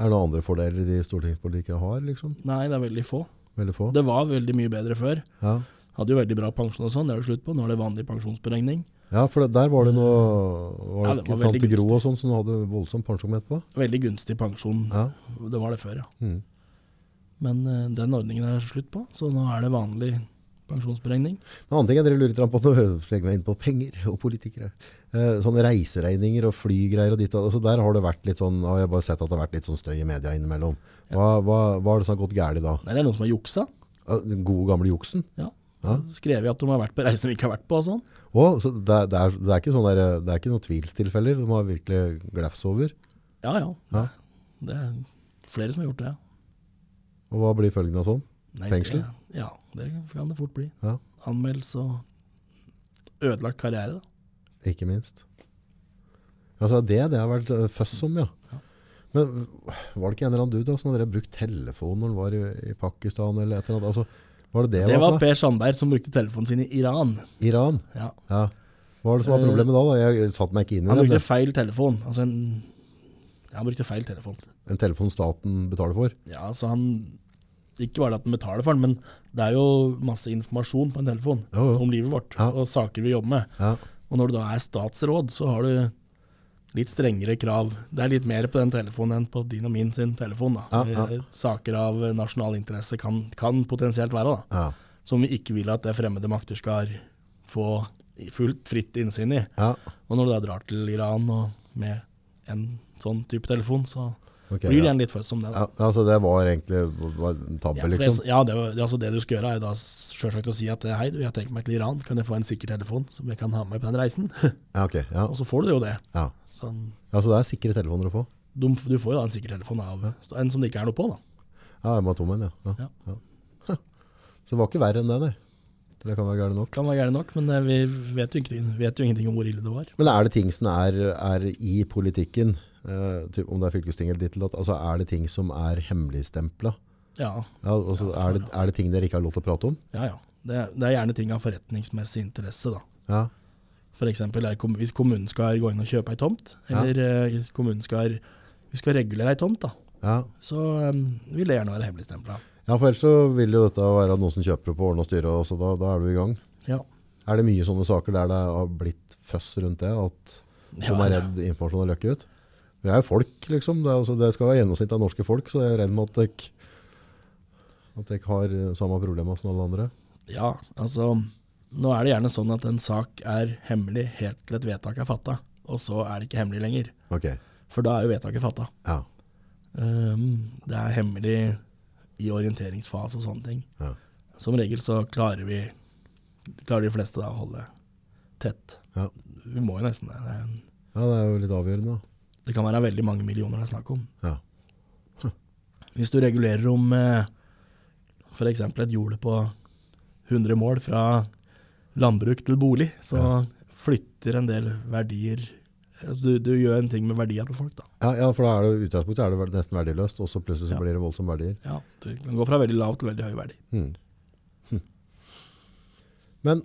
Er det noen andre fordeler de stortingspolitikere har, liksom? Nei, det er veldig få. Veldig få? Det var veldig mye bedre før. Ja. Hadde jo veldig bra pensjon og sånn, det er det slutt på. Nå er det vanlig pensjonsberegning. ja, for det, der var det noe Var Ja, det det var ikke Tante Gro og sånn som hadde voldsom pensjon etterpå? Veldig gunstig pensjon. Ja. Det var det før, ja. Mm. Men eh, den ordningen er slutt på, så nå er det vanlig pensjonsberegning. En annen ting jeg lurer litt på, nå legger meg inn på penger og politikere. Eh, sånne reiseregninger og flygreier og ditt. Altså der har det vært litt sånn, og jeg har bare sett at det har vært litt sånn støy i media innimellom. Hva, hva, hva er det som har gått gærlig da? Nei, det er noen som har juksa. Den gode gamle juksen? Ja. Ja. Skrevet at de har vært på reise de ikke har vært på og sånn. Å, så det, det, er, det, er ikke sånn der, det er ikke noen tvilstilfeller, de har virkelig glefs over. Ja, ja. Ja. Det er flere som har gjort det, ja. Og hva blir følgen av sånn? Nei, Fengsel? Det, ja, det kan det fort bli. Ja. Anmeldelse og ødelagt karriere. Da. Ikke minst. Altså det, det har vært øh, føss om, ja. Ja. Men var det ikke en eller annen dude da, som hadde brukt telefon når han var i, i Pakistan eller et eller annet? Altså, var det det, Det var var? Per Sandberg som brukte telefonen sin i Iran. Iran? Ja. Ja. Hva var det som var Eh, problemet da? da? Jeg satte meg ikke inn i Han det. brukte men feil telefon. Altså en, han brukte feil telefon. En telefon staten betaler for? Ja, så han Ikke bare at han betaler for den, men det er jo masse informasjon på en telefon Jo, jo. om livet vårt Ja. og saker vi jobber med. Ja. Og når du da er statsråd, så har du litt strengere krav. Det er litt mer på den telefonen enn på din og min sin telefon. da. Ja, ja. Eh, Saker av nasjonal interesse kan, kan potensielt være, da. Ja. som vi ikke vil at det fremmede makter skal få fullt fritt innsyn i. ja. Og når du da drar til Iran og med en sånn type telefon, så okay, blir det ja. litt først om det. da. Ja, altså det var egentlig var en tabbe, Ja, liksom? det, ja det, var- altså det du skal gjøre, er da selvsagt å si at hei, du, jeg tenker meg til Iran, kan jeg få en sikker telefon som jeg kan ha med på den reisen? Ja, ok. Ja. og så får du jo det. Ja. Sånn, ja, så det er sikre telefoner å få? du, du får jo da en sikker telefon av en som det ikke er noe på, da. Ja, jeg må ha tom en, ja. ja. Ja. Så det var ikke verre enn det, nei. Det kan være gærent nok. Kan være gærent nok, men eh, vi vet jo, vet jo ingenting om hvor ille det var. Men er det ting som er, er i politikken, eh, typ, om det er fylkesting eller ditt eller datt, altså er det ting som er hemmeligstempla? Ja, Ja, altså, er, det, er det ting dere ikke har lov til å prate om? ja. ja. Det, er- det er gjerne ting av forretningsmessig interesse, da. Ja, For eksempel er hvis kommunen skal gå inn og kjøpe ei tomt, Ja. eller eh, kommunen skal, vi skal regulere ei tomt, da, ja. så um, vil det gjerne være hemmeligstempla. ja, for ellers så vil jo dette være noen som kjøper ordne og styre, og så da, da er du i gang. Ja. Er det mye sånne saker der det har blitt føss rundt det, at man Ja, er redd informasjon har løkket ut? Vi er jo folk, liksom. Det, altså, det skal være gjennomsnitt av norske folk, så jeg er redd med at jeg, at jeg har eh, samme problemer som alle andre. ja, altså Nå er det gjerne sånn at en sak er hemmelig helt til et vedtak er fatta, og så er det ikke hemmelig lenger. Okay. For da er jo vedtaket fatta. ja. Um, det er hemmelig i orienteringsfase og sånne ting. Ja. Som regel så klarer vi klarer de fleste da å holde tett. Ja. Vi må jo nesten det. Ja, det er jo litt avgjørende. Det kan være veldig mange millioner det er snakk om. Ja. Hvis du regulerer om eh, f.eks. et jorde på 100 mål fra landbruk til bolig, så Ja. flytter en del verdier altså du, du gjør en ting med verdier til folk. da. Ja, ja, for da er det utgangspunktet er det nesten verdiløst, og så plutselig så blir det voldsomme verdier. Ja, Du kan gå fra veldig lav til veldig høy verdi. Hmm. Hm. Men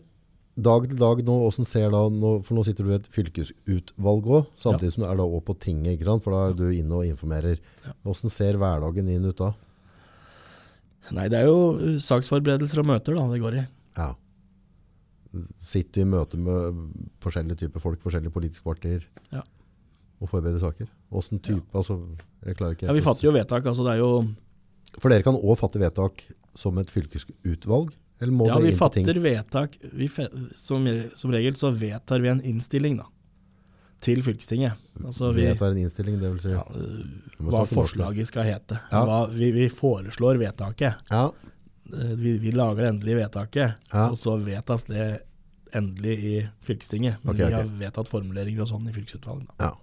dag til dag nå, åssen ser da, nå, for nå sitter du i et fylkesutvalg også, samtidig som du er da òg på tinget, ikke sant? for da er du inne og informerer. Ja. Hvordan ser hverdagen din ut da? Nei, det er jo uh, saksforberedelser og møter da det går i. Ja. Sitter i møte med forskjellige typer folk, forskjellige politiske partier, Ja. og forbereder saker? Hvordan type, altså, jeg klarer ikke Ja, Vi fatter jo vedtak. altså det er jo For dere kan også fatte vedtak som et fylkesutvalg, eller må Ja, det vi inn på ting? fatter vedtak. Vi fe, som, som regel så vedtar vi en innstilling da, til fylkestinget. Altså vi, Vedtar en innstilling, det vil si. ja, øh, hva forslaget skal hete. Ja. Hva, vi, vi foreslår vedtaket. Ja, Eh, Vi, vi lager det endelige vedtaket, Ja. og så vedtas det endelig i fylkestinget. Men okay, vi har vedtatt formuleringer og sånn i fylkesutvalget. da. ja.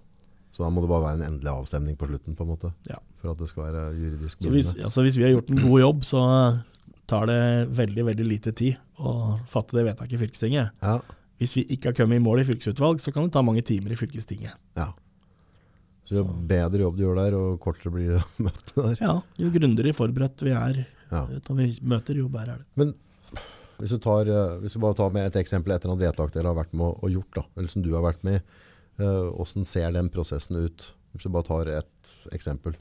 Så da må det bare være en endelig avstemning på slutten, på en måte, Ja. for at det skal være juridisk Så hvis, altså hvis vi har gjort en god jobb, så tar det veldig veldig lite tid å fatte det vedtaket i fylkestinget. Ja, Hvis vi ikke har kommet i mål i fylkesutvalg, så kan det ta mange timer i fylkestinget. ja. Så jo bedre jobb du gjør der, og kortere blir det møtene der. Ja, jo grundigere forberedt vi er Ja. når vi møter, jo bedre er det. Men hvis du, tar, eh, hvis du bare tar med et eksempel etter et vedtak dere har vært med og gjort, da, eller som du har vært med i, eh, hvordan ser den prosessen ut? Hvis du bare tar et eksempel.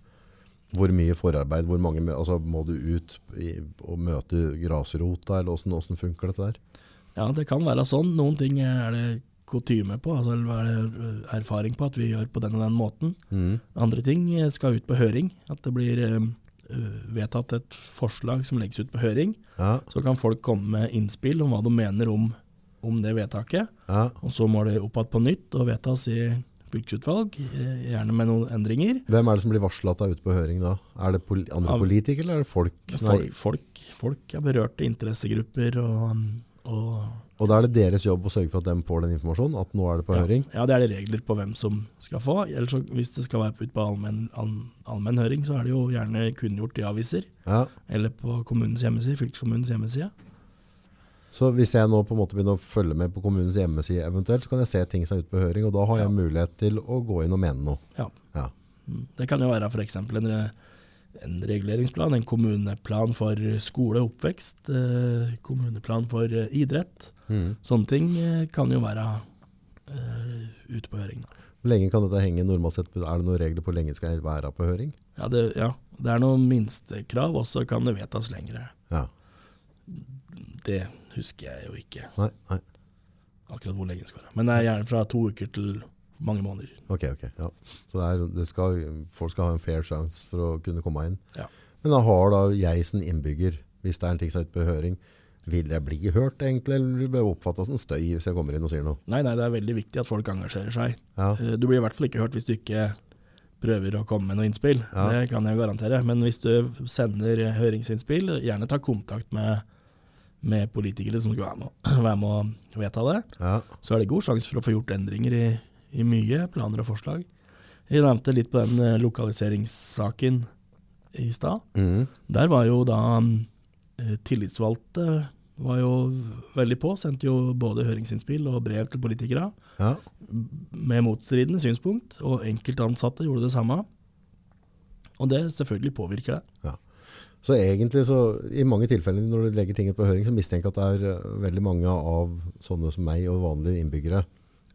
Hvor mye forarbeid, hvor mange, altså må du ut i, og møte grasrota, eller hvordan funker dette der? Ja, det kan være sånn. Noen ting er det kutyme på, altså er det øh, erfaring på at vi gjør på den og den måten. Mm. Andre ting eh, skal ut på høring. At det blir eh, vedtatt et forslag som legges ut på høring. Ja, Så kan folk komme med innspill om hva de mener om, om det vedtaket. ja, Og så må det opp igjen på nytt og vedtas i fylkesutvalg, eh, gjerne med noen endringer. Hvem er det som blir varslet at det er ute på høring da? Er det poli andre politikere, eller er det folk? Folk, folk, folk er berørte interessegrupper og, og Og da er det deres jobb å sørge for at de får den informasjonen, at nå er det på ja, høring? ja, det er det regler på hvem som skal få. Ellers så, hvis det skal være ut på allmenn all, allmenn høring, så er det jo gjerne kunngjort i aviser. Ja, Eller på kommunens hjemmeside, fylkeskommunens hjemmeside. Så hvis jeg nå på en måte begynner å følge med på kommunens hjemmeside eventuelt, så kan jeg se ting som er ute på høring, og da har jeg mulighet til å gå inn og mene noe. Ja. Ja. Mm. Det kan jo være f.eks. En, en reguleringsplan, en kommuneplan for skole og oppvekst, eh, kommuneplan for eh, idrett. Mm. Sånne ting eh, kan jo være eh, ute på høring. Da. Hvor lenge kan dette henge normalt sett? Er det noen regler på hvor lenge skal jeg være på høring? Ja, det, ja, det er noen minstekrav, og så kan det vedtas lengre. Ja. Det husker jeg jo ikke Nei, nei. akkurat hvor lenge det skal være. Men det er gjerne fra to uker til mange måneder. Ok, ok. Ja. Så det er, det skal, folk skal ha en fair chance for å kunne komme inn. Ja. Men da har da jeg som innbygger, hvis det er en ting som er ute på høring, vil jeg bli hørt egentlig, eller vil jeg oppfatte som støy hvis jeg kommer inn og sier noe? Nei, nei, det er veldig viktig at folk engasjerer seg. Ja, Eh, Du blir i hvert fall ikke hørt hvis du ikke prøver å komme med noe innspill. Ja. Det kan jeg garantere. Men hvis du sender høringsinnspill, gjerne ta kontakt med, med politikere som skal være med, være med å vedta det. ja, Så er det god sjanse for å få gjort endringer i, i mye planer og forslag. Jeg nevnte litt på den eh, lokaliseringssaken i stad. mm, Der var jo da eh, tillitsvalgte var jo veldig på, sendte jo både høringsinnspill og brev til politikere ja. med motstridende synspunkt, og enkeltansatte gjorde det samme. Og det selvfølgelig påvirker det. Så egentlig så, i mange tilfeller når du legger ting på høring, så mistenker jeg at det er eh, veldig mange av sånne som meg og vanlige innbyggere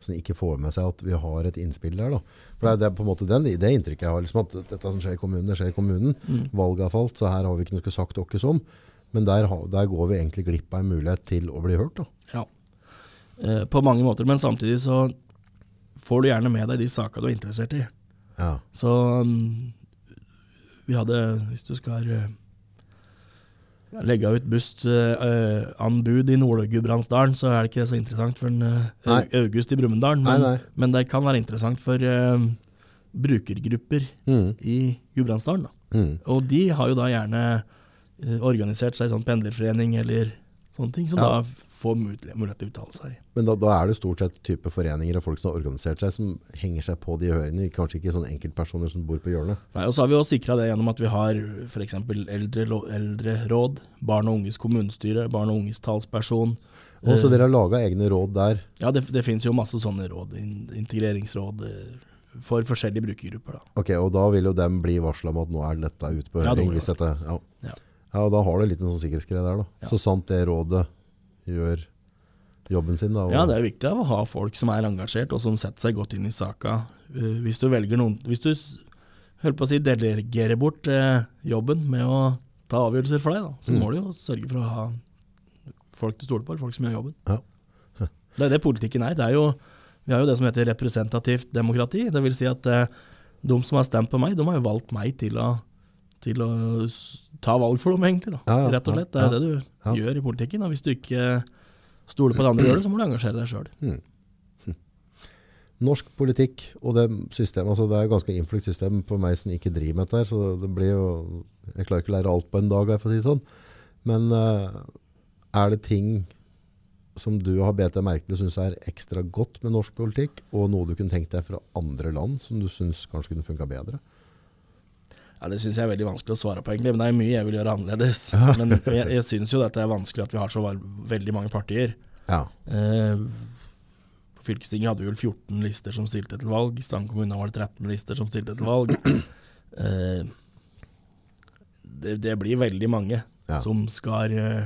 som ikke får med seg at vi har et innspill der. Da. For det er, på en måte den, det inntrykket jeg har, liksom at dette som skjer i kommunen, det skjer i kommunen. Valget har falt, så her har vi ikke noe sagt oss om. Men der, der går vi egentlig glipp av en mulighet til å bli hørt. Da. Ja. Eh, på mange måter, men samtidig så får du gjerne med deg de sakene du er interessert i. Ja. Så um, vi hadde, hvis du skal eh, legge ut bustanbud i Nord-Gudbrandsdalen, så er det ikke så interessant for en, eh. August i Brumunddal. Men, nei. men det kan være interessant for uh, brukergrupper Mm, i Gudbrandsdalen. mm. Og de har jo da gjerne uh, organisert seg i sånn pendlerforening eller sånne ting, som Ja. da får mulighet, til å uttale seg. Men da, da er det stort sett type foreninger og folk som har organisert seg, som henger seg på de høringene. Kanskje ikke sånne enkeltpersoner som bor på hjørnet. Nei, og så har vi jo sikra det gjennom at vi har f.eks. Eldre, eldreråd, barn og unges kommunestyre, barn og unges talsperson. Og så Eh, dere har laga egne råd der. Ja, det, det finnes jo masse sånne råd, integreringsråd eh, for forskjellige brukergrupper. da. Ok, og da vil jo dem bli varsla om at nå er dette ute på Ja, det hvis dette, ja. Ja. Ja, og da har du en liten sånn sikkerhetsgreie der, da. Ja. Så sant det rådet gjør jobben sin, da. og- Ja, det er viktig å ha folk som er engasjert, og som setter seg godt inn i saka. Eh, Hvis du velger noen Hvis du holdt på å si delegerer bort eh, jobben med å ta avgjørelser for deg, da, så Mm. må du jo sørge for å ha folk du stoler på, eller folk som gjør jobben. Ja. Det er det politikken er. Det er jo, vi har jo det som heter representativt demokrati. Det vil si at eh, de som har stemt på meg, de har jo valgt meg til å, til å ta valg for dem, egentlig. Ja, ja, Rett og slett. Det ja, er det du ja. gjør i politikken. Og hvis du ikke stoler på det andre gjør det, så må du engasjere deg sjøl. Norsk politikk og det systemet, altså det er ganske innflykt system for meg som ikke driver med dette her, så det blir jo, jeg klarer ikke å lære alt på en dag, for å si det sånn. Men uh, er det ting som du har bedt deg merke til, synes er ekstra godt med norsk politikk, og noe du kunne tenkt deg fra andre land, som du synes kanskje kunne funket bedre? Ja, Det syns jeg er veldig vanskelig å svare på, egentlig. Men det er mye jeg vil gjøre annerledes. Men jeg, jeg syns jo dette er vanskelig at vi har så veldig mange partier. Ja, Eh, på fylkestinget hadde vi vel 14 lister som stilte til valg. I Stange kommune var det 13 lister som stilte til valg. Eh, det, det blir veldig mange Ja. som skal eh,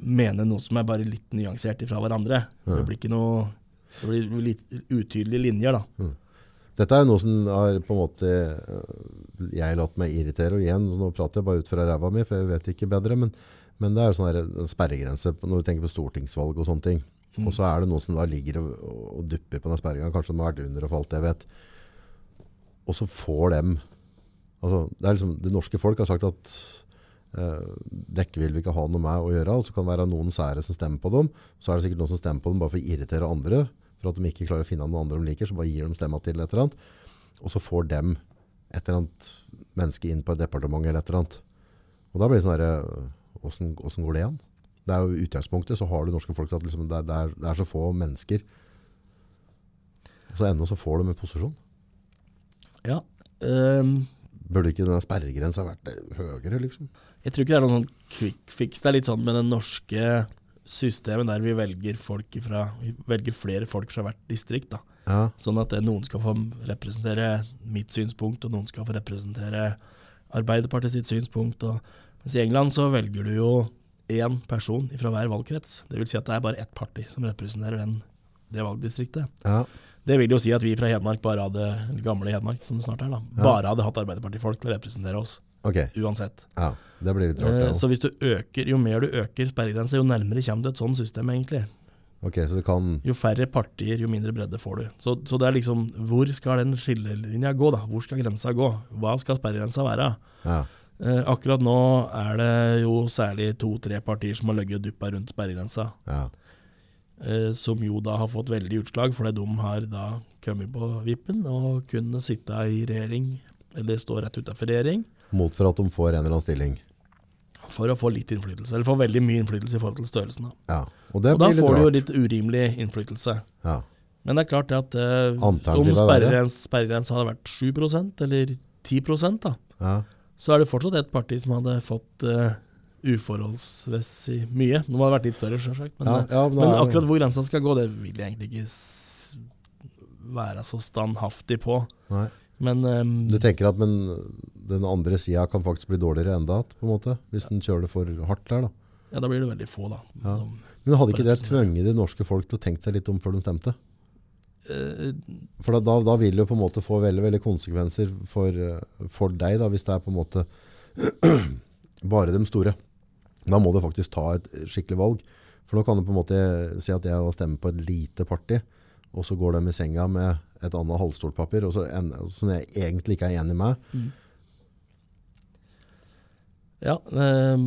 mene noe som er bare litt nyansert ifra hverandre. Det blir ikke noe Det blir litt utydelige linjer, da. Dette er jo noe som har på en måte øh, jeg latt meg irritere, og igjen, nå prater jeg bare ut fra ræva mi, for jeg vet ikke bedre, men, men det er jo sånn en sperregrense når du tenker på stortingsvalg og sånne ting. Mm. Og så er det noen som da ligger og, og dupper på den sperregrensa. kanskje de har vært under og falt, jeg vet. Og så får dem, altså det liksom, det norske folk har sagt at eh, dekke vil vi ikke ha noe med å gjøre, og så kan det være noen sære som stemmer på dem, så er det sikkert noen som stemmer på dem bare for å irritere andre, for at de ikke klarer å finne noen andre de liker, så bare gir de stemma til et eller annet. Og så får dem et eller annet menneske inn på et departement eller et eller annet. Og da blir det sånn herre hvordan, hvordan går det an? Det er jo utgangspunktet så har du norske folk sagt liksom, det, er, det, er, så få mennesker. Og så enda så får de en posisjon. Ja. Um, Burde ikke denne sperregrensa vært høyere, liksom? Jeg tror ikke det er noen sånn quick fix. Det er litt sånn med den norske systemet der vi velger, folk fra, vi velger flere folk fra hvert distrikt. da. Ja, Sånn at eh, noen skal få representere mitt synspunkt, og noen skal få representere Arbeiderpartiet sitt synspunkt. Og, mens i England så velger du jo én person fra hver valgkrets. Det vil si at det er bare ett parti som representerer den, det valgdistriktet. ja, Det vil jo si at vi fra Hedmark bare hadde, gamle Hedmark som det snart er, da, bare hadde hatt Arbeiderpartifolk til å representere oss, ok. uansett. Ja, det blir litt rart, det Eh, så hvis du øker, jo mer du øker sperregrensa, jo nærmere kommer du et sånt system, egentlig. Ok, så du kan Jo færre partier, jo mindre bredde får du. Så, så det er liksom Hvor skal den skillelinja gå, da? Hvor skal grensa gå? Hva skal sperregrensa være? Ja, Eh, akkurat nå er det jo særlig to-tre partier som har ligget duppa rundt sperregrensa. ja. Eh, som jo da har fått veldig utslag, fordi de har da kommet på vippen og kunne sitte i regjering, eller stå rett utafor regjering, Mot for at de får en eller annen stilling. for å få litt innflytelse. Eller få veldig mye innflytelse i forhold til størrelsen. Da. Ja, og det Og da får du jo litt urimelig innflytelse. Ja, Men det er klart at eh, om sperregrens- sperregrensa hadde vært 7% eller 10 da, ja, så er det fortsatt et parti som hadde fått eh, uforholdsmessig mye. Nå må det vært litt større, selvsagt. Men, ja, eh, ja, men, men akkurat hvor grensa skal gå, det vil jeg egentlig ikke være så standhaftig på. Nei. Men um, Du tenker at men den andre sida kan faktisk bli dårligere enda, på en måte, hvis den kjører det for hardt der da. ja, da blir det veldig få, da. Ja. Men hadde ikke det tvunget det norske folk til å tenke seg litt om før de stemte? eh, For da, da, da vil det jo på en måte få veldig, veldig konsekvenser for, eh, for deg, da, hvis det er på en måte bare de store. Da må du faktisk ta et skikkelig valg. For nå kan du på en måte si at jeg stemmer på et lite parti, og så går de i senga med et annet halvstolpapir, og så en, som jeg egentlig ikke er enig med. ja, eh,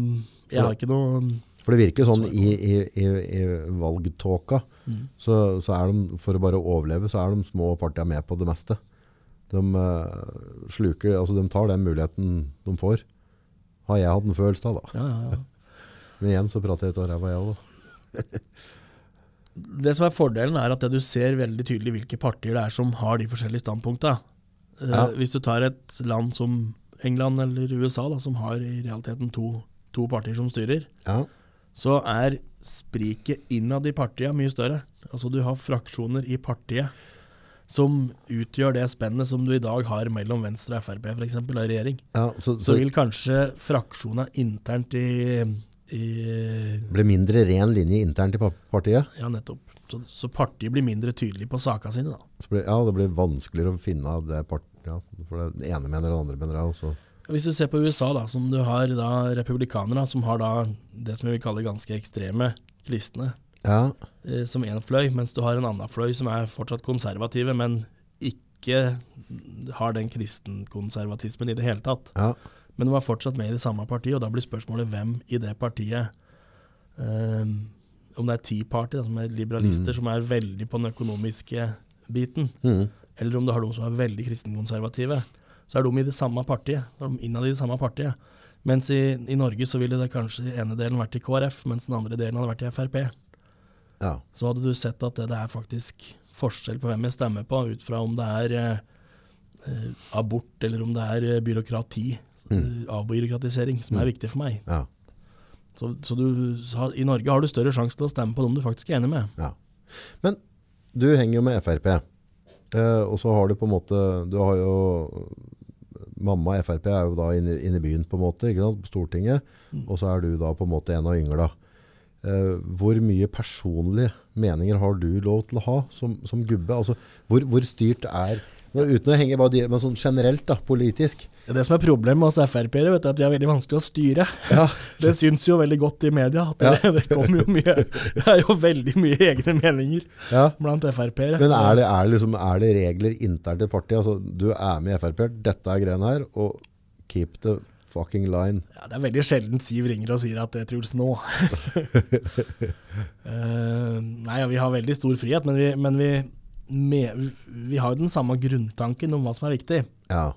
jeg har ikke noe For det virker sånn i, i, i, i valgtåka, Mm. så, så er de, for å bare overleve, så er de små partiene med på det meste. De eh, sluker, altså de tar den muligheten de får. Har jeg hatt en følelse av da. ja, ja, ja. Men igjen så prater jeg ut av ræva jeg også. Det som er fordelen, er at du ser veldig tydelig hvilke partier det er som har de forskjellige standpunktene. Eh, Ja. Hvis du tar et land som England eller USA, da, som har i realiteten to, to partier som styrer, Ja, så er spriket innad i partiene mye større. Altså Du har fraksjoner i partiet som utgjør det spennet som du i dag har mellom Venstre og Frp, f.eks., av regjering. ja så, Så så vil kanskje fraksjoner internt i, i det blir mindre ren linje internt i partiet. Ja, nettopp. Så, så partiet blir mindre tydelig på sakene sine, da. Så blir, ja, det blir vanskeligere å finne av det partiet. Ja, for det ene mener det andre mener det også. Hvis du ser på USA, da, som du har da republikanere, som har da det som vi vil kalle ganske ekstreme listene, Ja, eh, som én fløy, mens du har en annen fløy som er fortsatt konservative, men ikke har den kristenkonservatismen i det hele tatt. ja, Men de er fortsatt med i det samme partiet, og da blir spørsmålet hvem i det partiet eh, Om det er Tea Party, som er liberalister, som er veldig på den økonomiske biten, mm. eller om du har de som er veldig kristenkonservative, så er de i det samme partiet. er de innad i det samme partiet. Mens i, i Norge så ville det kanskje den ene delen vært i KrF, mens den andre delen hadde vært i Frp. ja, Så hadde du sett at det, det er faktisk forskjell på hvem jeg stemmer på, ut fra om det er eh, eh, abort eller om det er eh, byråkrati, eh, avbyråkratisering, som er viktig for meg. ja, Så, så du, I Norge har du større sjanse til å stemme på dem du faktisk er enig med. ja. Men du henger jo med FRP. Eh, og så har du på en måte Du har jo Mamma Frp er jo da inne, inne i byen på en måte, ikke sant? på Stortinget. Og så er du da på en måte en av yngla. Eh, hvor mye personlige meninger har du lov til å ha som, som gubbe? Altså, hvor, hvor styrt er Uten å henge bare dire, men sånn generelt, da, politisk. Det er det som er problemet med oss Frp-ere, du, at vi er veldig vanskelig å styre. Ja, Det syns jo veldig godt i media. At det, Ja. det, kommer jo mye, det er jo veldig mye egne meninger ja. blant Frp-ere. Men er det, er, det liksom, er det regler internt i partiet? Altså, du er med i Frp, dette er greiene her, og keep the fucking line. Ja, det er veldig sjelden Siv ringer og sier at det er Truls nå. uh, nei, ja, vi har veldig stor frihet, men, vi, men vi, med, vi har jo den samme grunntanken om hva som er viktig. Ja,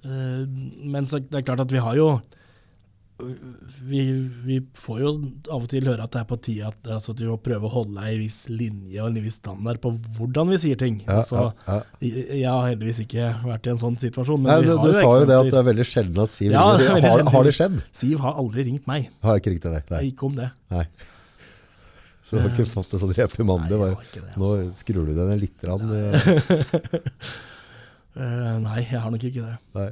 Uh, men så det er klart at vi har jo vi, vi får jo av og til høre at det er på tide at, altså, at vi må prøve å holde ei viss linje og en viss standard på hvordan vi sier ting. Ja, altså, ja, ja. Jeg, har heldigvis ikke vært i en sånn situasjon. Men Nei, du, du sa jo det at det er veldig sjelden at Siv ringer er har, har det skjedd? Siv har aldri ringt meg. Har ikke ringt deg, Nei. Ikke om det. Nei. Så du har ikke fått det sånn rep i. Nei, det jeg det, Nå altså. skrur du ned litt. Rann, ja. uh, nei, jeg har nok ikke det. nei.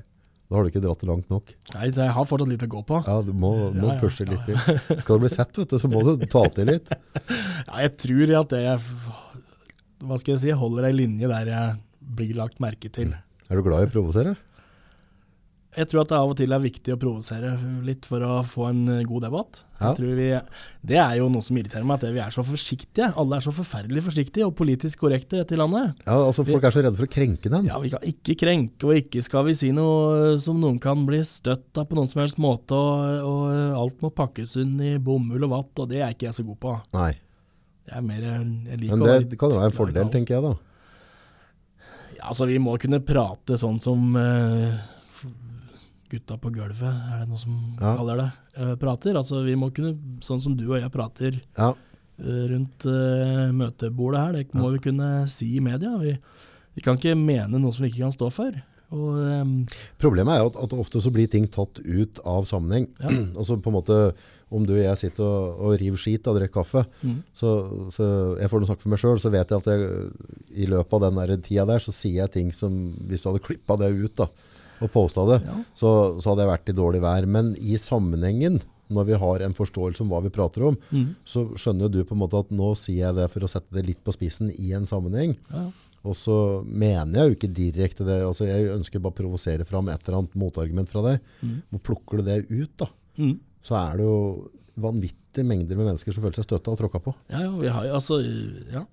Da har du ikke dratt det langt nok. Nei, jeg har fortsatt litt å gå på. Ja, Du må, må Ja, ja, pushe litt til. Skal du bli sett, vet du, så må du ta til litt. Ja, jeg tror at det Hva skal jeg si, holder ei linje der jeg blir lagt merke til. Er du glad i å provosere? Jeg tror at det av og til er viktig å provosere litt for å få en eh, god debatt. Ja. Vi, det er jo noe som irriterer meg, at vi er så forsiktige. Alle er så forferdelig forsiktige og politisk korrekte i dette landet. Ja, altså Folk er så redde for å krenke den. Ja, Vi kan ikke krenke, og ikke skal vi si noe eh, som noen kan bli støtt av på noen som helst måte. Og, og eh, alt må pakkes inn i bomull og vatt, og det er ikke jeg så god på. Nei. Jeg er mer, jeg liker Men det, det kan jo være en fordel, tenker jeg da. Ja, altså Vi må kunne prate sånn som f- gutta på gulvet, er det noe som Ja. kaller det, eh, prater. Altså Vi må kunne, sånn som du og jeg prater Ja, eh, rundt uh, møtebordet her, det må vi kunne si i media. Vi, vi kan ikke mene noe som vi ikke kan stå for. Og um, Problemet er jo at, at ofte så blir ting tatt ut av sammenheng. Ja. altså på en måte, Om du og jeg sitter og, og river skit og drikker kaffe, mm, så, så jeg får noe snakke for meg sjøl, så vet jeg at jeg, i løpet av den der tida der, så sier jeg ting som Hvis du hadde klippa det ut da, og posta det, ja, så, så hadde jeg vært i dårlig vær. Men i sammenhengen, når vi har en forståelse om hva vi prater om, mm, så skjønner du på en måte at nå sier jeg det for å sette det litt på spissen i en sammenheng. ja, Og så mener jeg jo ikke direkte det. altså Jeg ønsker bare å provosere fram et eller annet motargument fra deg. Mm. Og plukker du det ut, da, mm. så er det jo vanvittige mengder med mennesker som føler seg støtta og tråkka på. ja, ja, vi har jo altså Ja.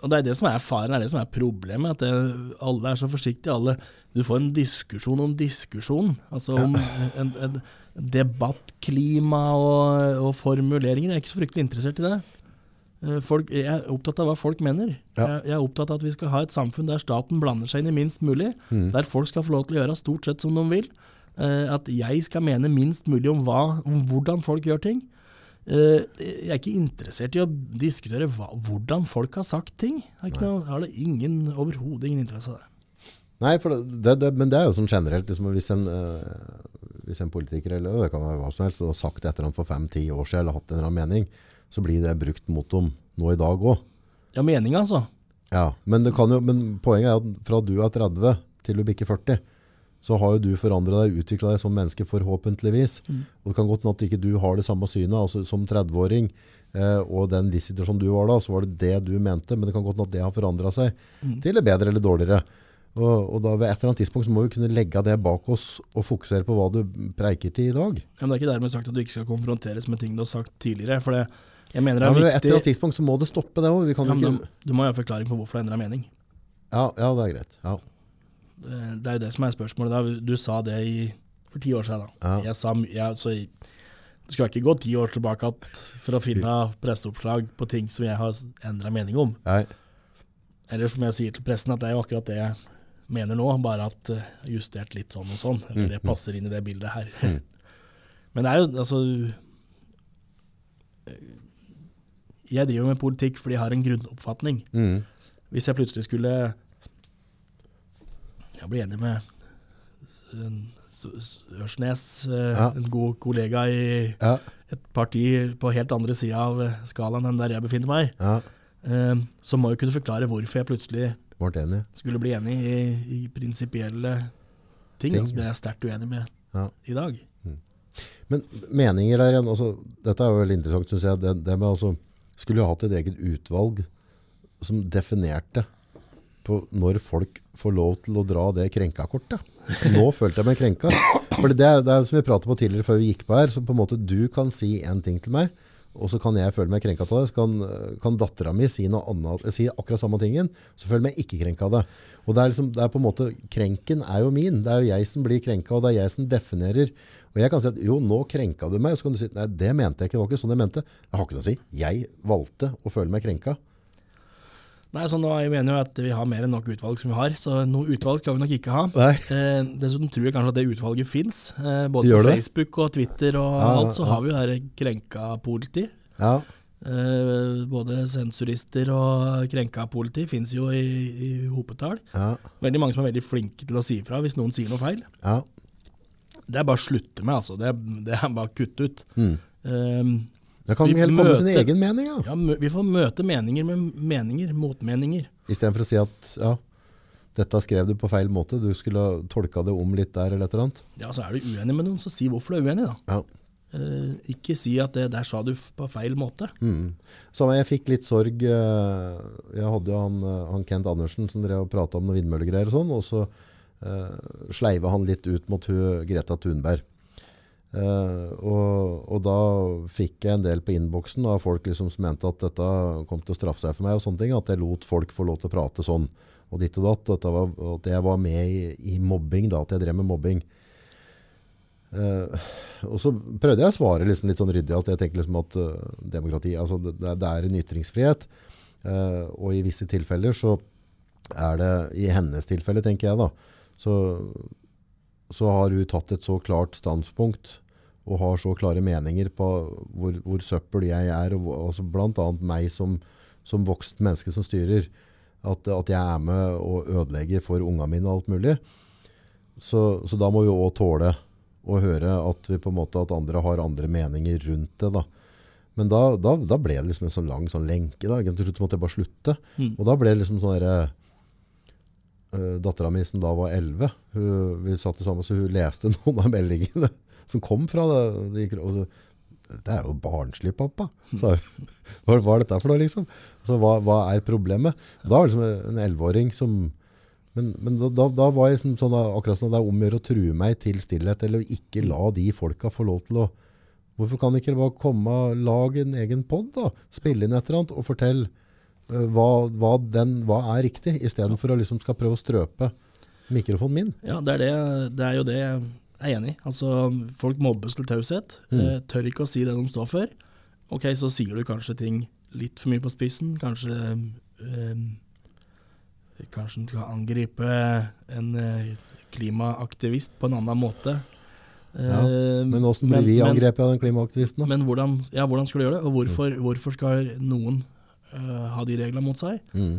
Og det er det som er faren, det er det som er problemet. At det, alle er så forsiktige. Alle, du får en diskusjon om diskusjon. Altså om en, en debattklima og, og formuleringer. Jeg er ikke så fryktelig interessert i det. Eh, Folk, jeg er opptatt av hva folk mener. Ja. Jeg, jeg er opptatt av at vi skal ha et samfunn der staten blander seg inn i minst mulig. Mm. Der folk skal få lov til å gjøre stort sett som de vil. Eh, at jeg skal mene minst mulig om, hva, om hvordan folk gjør ting. Eh, jeg er ikke interessert i å diskutere hva, hvordan folk har sagt ting. Noe, har det ingen, overhodet ingen interesse av det. Nei, for det, det, men det er jo sånn generelt. Liksom, hvis, en, eh, hvis en politiker eller det kan være hva som helst, har sagt et eller annet for fem-ti år siden eller hatt en eller annen mening, så blir det brukt mot dem nå i dag òg. Ja, meninga altså. Ja, men, det kan jo, men poenget er at fra du er 30 til du bikker 40, så har jo du forandra deg, utvikla deg som menneske forhåpentligvis. Mm. Og det kan godt hende at ikke du har det samme synet. altså Som 30-åring eh, og den livssituasjonen du var da, så var det det du mente. Men det kan godt hende at det har forandra seg Mm. til det bedre eller dårligere. Og, og da ved et eller annet tidspunkt så må vi kunne legge det bak oss og fokusere på hva du preiker til i dag. Ja, men det er ikke dermed sagt at du ikke skal konfronteres med ting du har sagt tidligere. For det, jeg mener det er Ja, men men ved et eller annet tidspunkt så må det stoppe det òg. Ja, ikke du, du må ha forklaring på hvorfor du endra mening. ja, ja, det er greit. Ja. Det det er jo det som er spørsmålet. Da. Du sa det i, for ti år siden. Da. Ja. Jeg sa, jeg, så, du skal ikke gå ti år tilbake for å finne presseoppslag på ting som jeg har endra mening om. Nei. Eller som jeg sier til pressen, at det er jo akkurat det jeg mener nå, bare at eh, justert litt sånn og sånn. Eller det passer inn i det bildet her. Mm. Men det er jo altså Jeg driver med politikk fordi jeg har en grunnoppfatning. Mm. Hvis jeg plutselig skulle Jeg ble enig med Ørsnes, eh, Ja. en god kollega i Ja. et parti på helt andre sida av eh, skalaen enn der jeg befinner meg, ja. eh, så må jo kunne forklare hvorfor jeg plutselig enig. skulle bli enig i, i prinsipielle ting, Ting. som jeg er sterkt uenig med i dag. Men meninger der igjen, altså, dette er jo veldig interessant, synes jeg. Det, det med altså, skulle jo hatt et eget utvalg som definerte på når folk får lov til å dra det krenka-kortet. Nå følte jeg meg krenka. For det er, det er som vi pratet på tidligere før vi gikk på her, så på en måte du kan si en ting til meg, og så kan jeg føle meg krenka av det. Så kan, kan dattera mi si si akkurat samme tingen, så føler jeg meg ikke krenka av det. Og det er, liksom, det er på en måte, krenken er jo min. Det er jo jeg som blir krenka, og det er jeg som definerer. Og jeg kan si at jo, nå krenka du meg, så kan du si nei, det mente jeg ikke, det var ikke sånn jeg mente. Jeg har ikke noe å si. Jeg valgte å føle meg krenka. Nei, så nå jeg mener jo at vi har mer enn nok utvalg som vi har, så noe utvalg skal vi nok ikke ha. Nei. Eh, dessuten tror jeg kanskje at det utvalget fins. Eh, både Gjør på det? Facebook og Twitter og Ja, alt, så ja. har vi jo her krenka politi. Ja. Eh, både sensurister og krenka politi fins jo i, i hopetall. Ja. Veldig mange som er veldig flinke til å si ifra hvis noen sier noe feil. Ja. Det er bare å slutte med, altså. Det det er bare å kutte ut. Mm. Da kan Vi helt komme med sin egen mening, ja. ja, vi får møte meninger med meninger, motmeninger. Istedenfor å si at ja, dette skrev du på feil måte, du skulle tolka det om litt der eller et eller annet. Ja, så er du uenig med noen, så si hvorfor du er uenig, da. Ja. Eh, ikke si at det der sa du på feil måte. Mm. Samme, jeg fikk litt sorg. eh, Jeg hadde jo han, eh, han Kent Andersen som drev og prata om noen vindmøllegreier og sånn, og så eh, sleiva han litt ut mot Greta Thunberg. Eh, og, og da fikk jeg en del på innboksen av folk liksom som mente at dette kom til å straffe seg for meg, og sånne ting, at jeg lot folk få lov til å prate sånn, og ditt og datt, at, jeg var med i, i mobbing, da, at jeg drev med mobbing. Uh, og så prøvde jeg å svare liksom litt sånn ryddig at jeg tenkte liksom at uh, demokrati, altså det, det er- en ytringsfrihet, og i visse tilfeller så er det, i hennes tilfelle tenker jeg da, så, så har hun tatt et så klart standpunkt og har så klare meninger på hvor, hvor søppel jeg er, og altså annet meg som, som vokst menneske som styrer, at, at jeg er med og ødelegger for unga mine og alt mulig. Så, så da må vi også tåle å høre at vi på en måte at andre har andre meninger rundt det. da. Men da, da, da ble det liksom en sånn lang sånn lenke. da. Til slutt måtte jeg bare slutte. Mm. Og da ble det liksom sånn derre uh, Dattera mi som da var 11, hun, vi satt sammen, så hun leste noen av meldingene som kom fra det. De, og det er jo barnslig, pappa. Så. Hva, hva er dette for noe, liksom? Så hva, hva er problemet? Da var det liksom en 11-åring som Men, men da, da, da var jeg liksom sånn at akkurat at det er om å gjøre å true meg til stillhet, eller ikke la de folka få lov til å Hvorfor kan ikke bare komme og lage en egen pod, da? Spille inn et eller annet og fortelle eh, hva, hva, den, hva er riktig, istedenfor å liksom skal prøve å strøpe mikrofonen min. Ja, det er, det, det er jo det jeg er enig i. Altså, folk mobbes til taushet. Mm. tør ikke å si det de står for. Ok, så sier du kanskje ting litt for mye på spissen. Kanskje øh, Kanskje du skal angripe en eh, klimaaktivist på en annen måte. Eh, Ja, Men åssen blir vi angrepet av den klimaaktivisten? da? Men hvordan, ja, hvordan skal du gjøre det, og hvorfor, hvorfor skal noen eh, ha de reglene mot seg? Mm.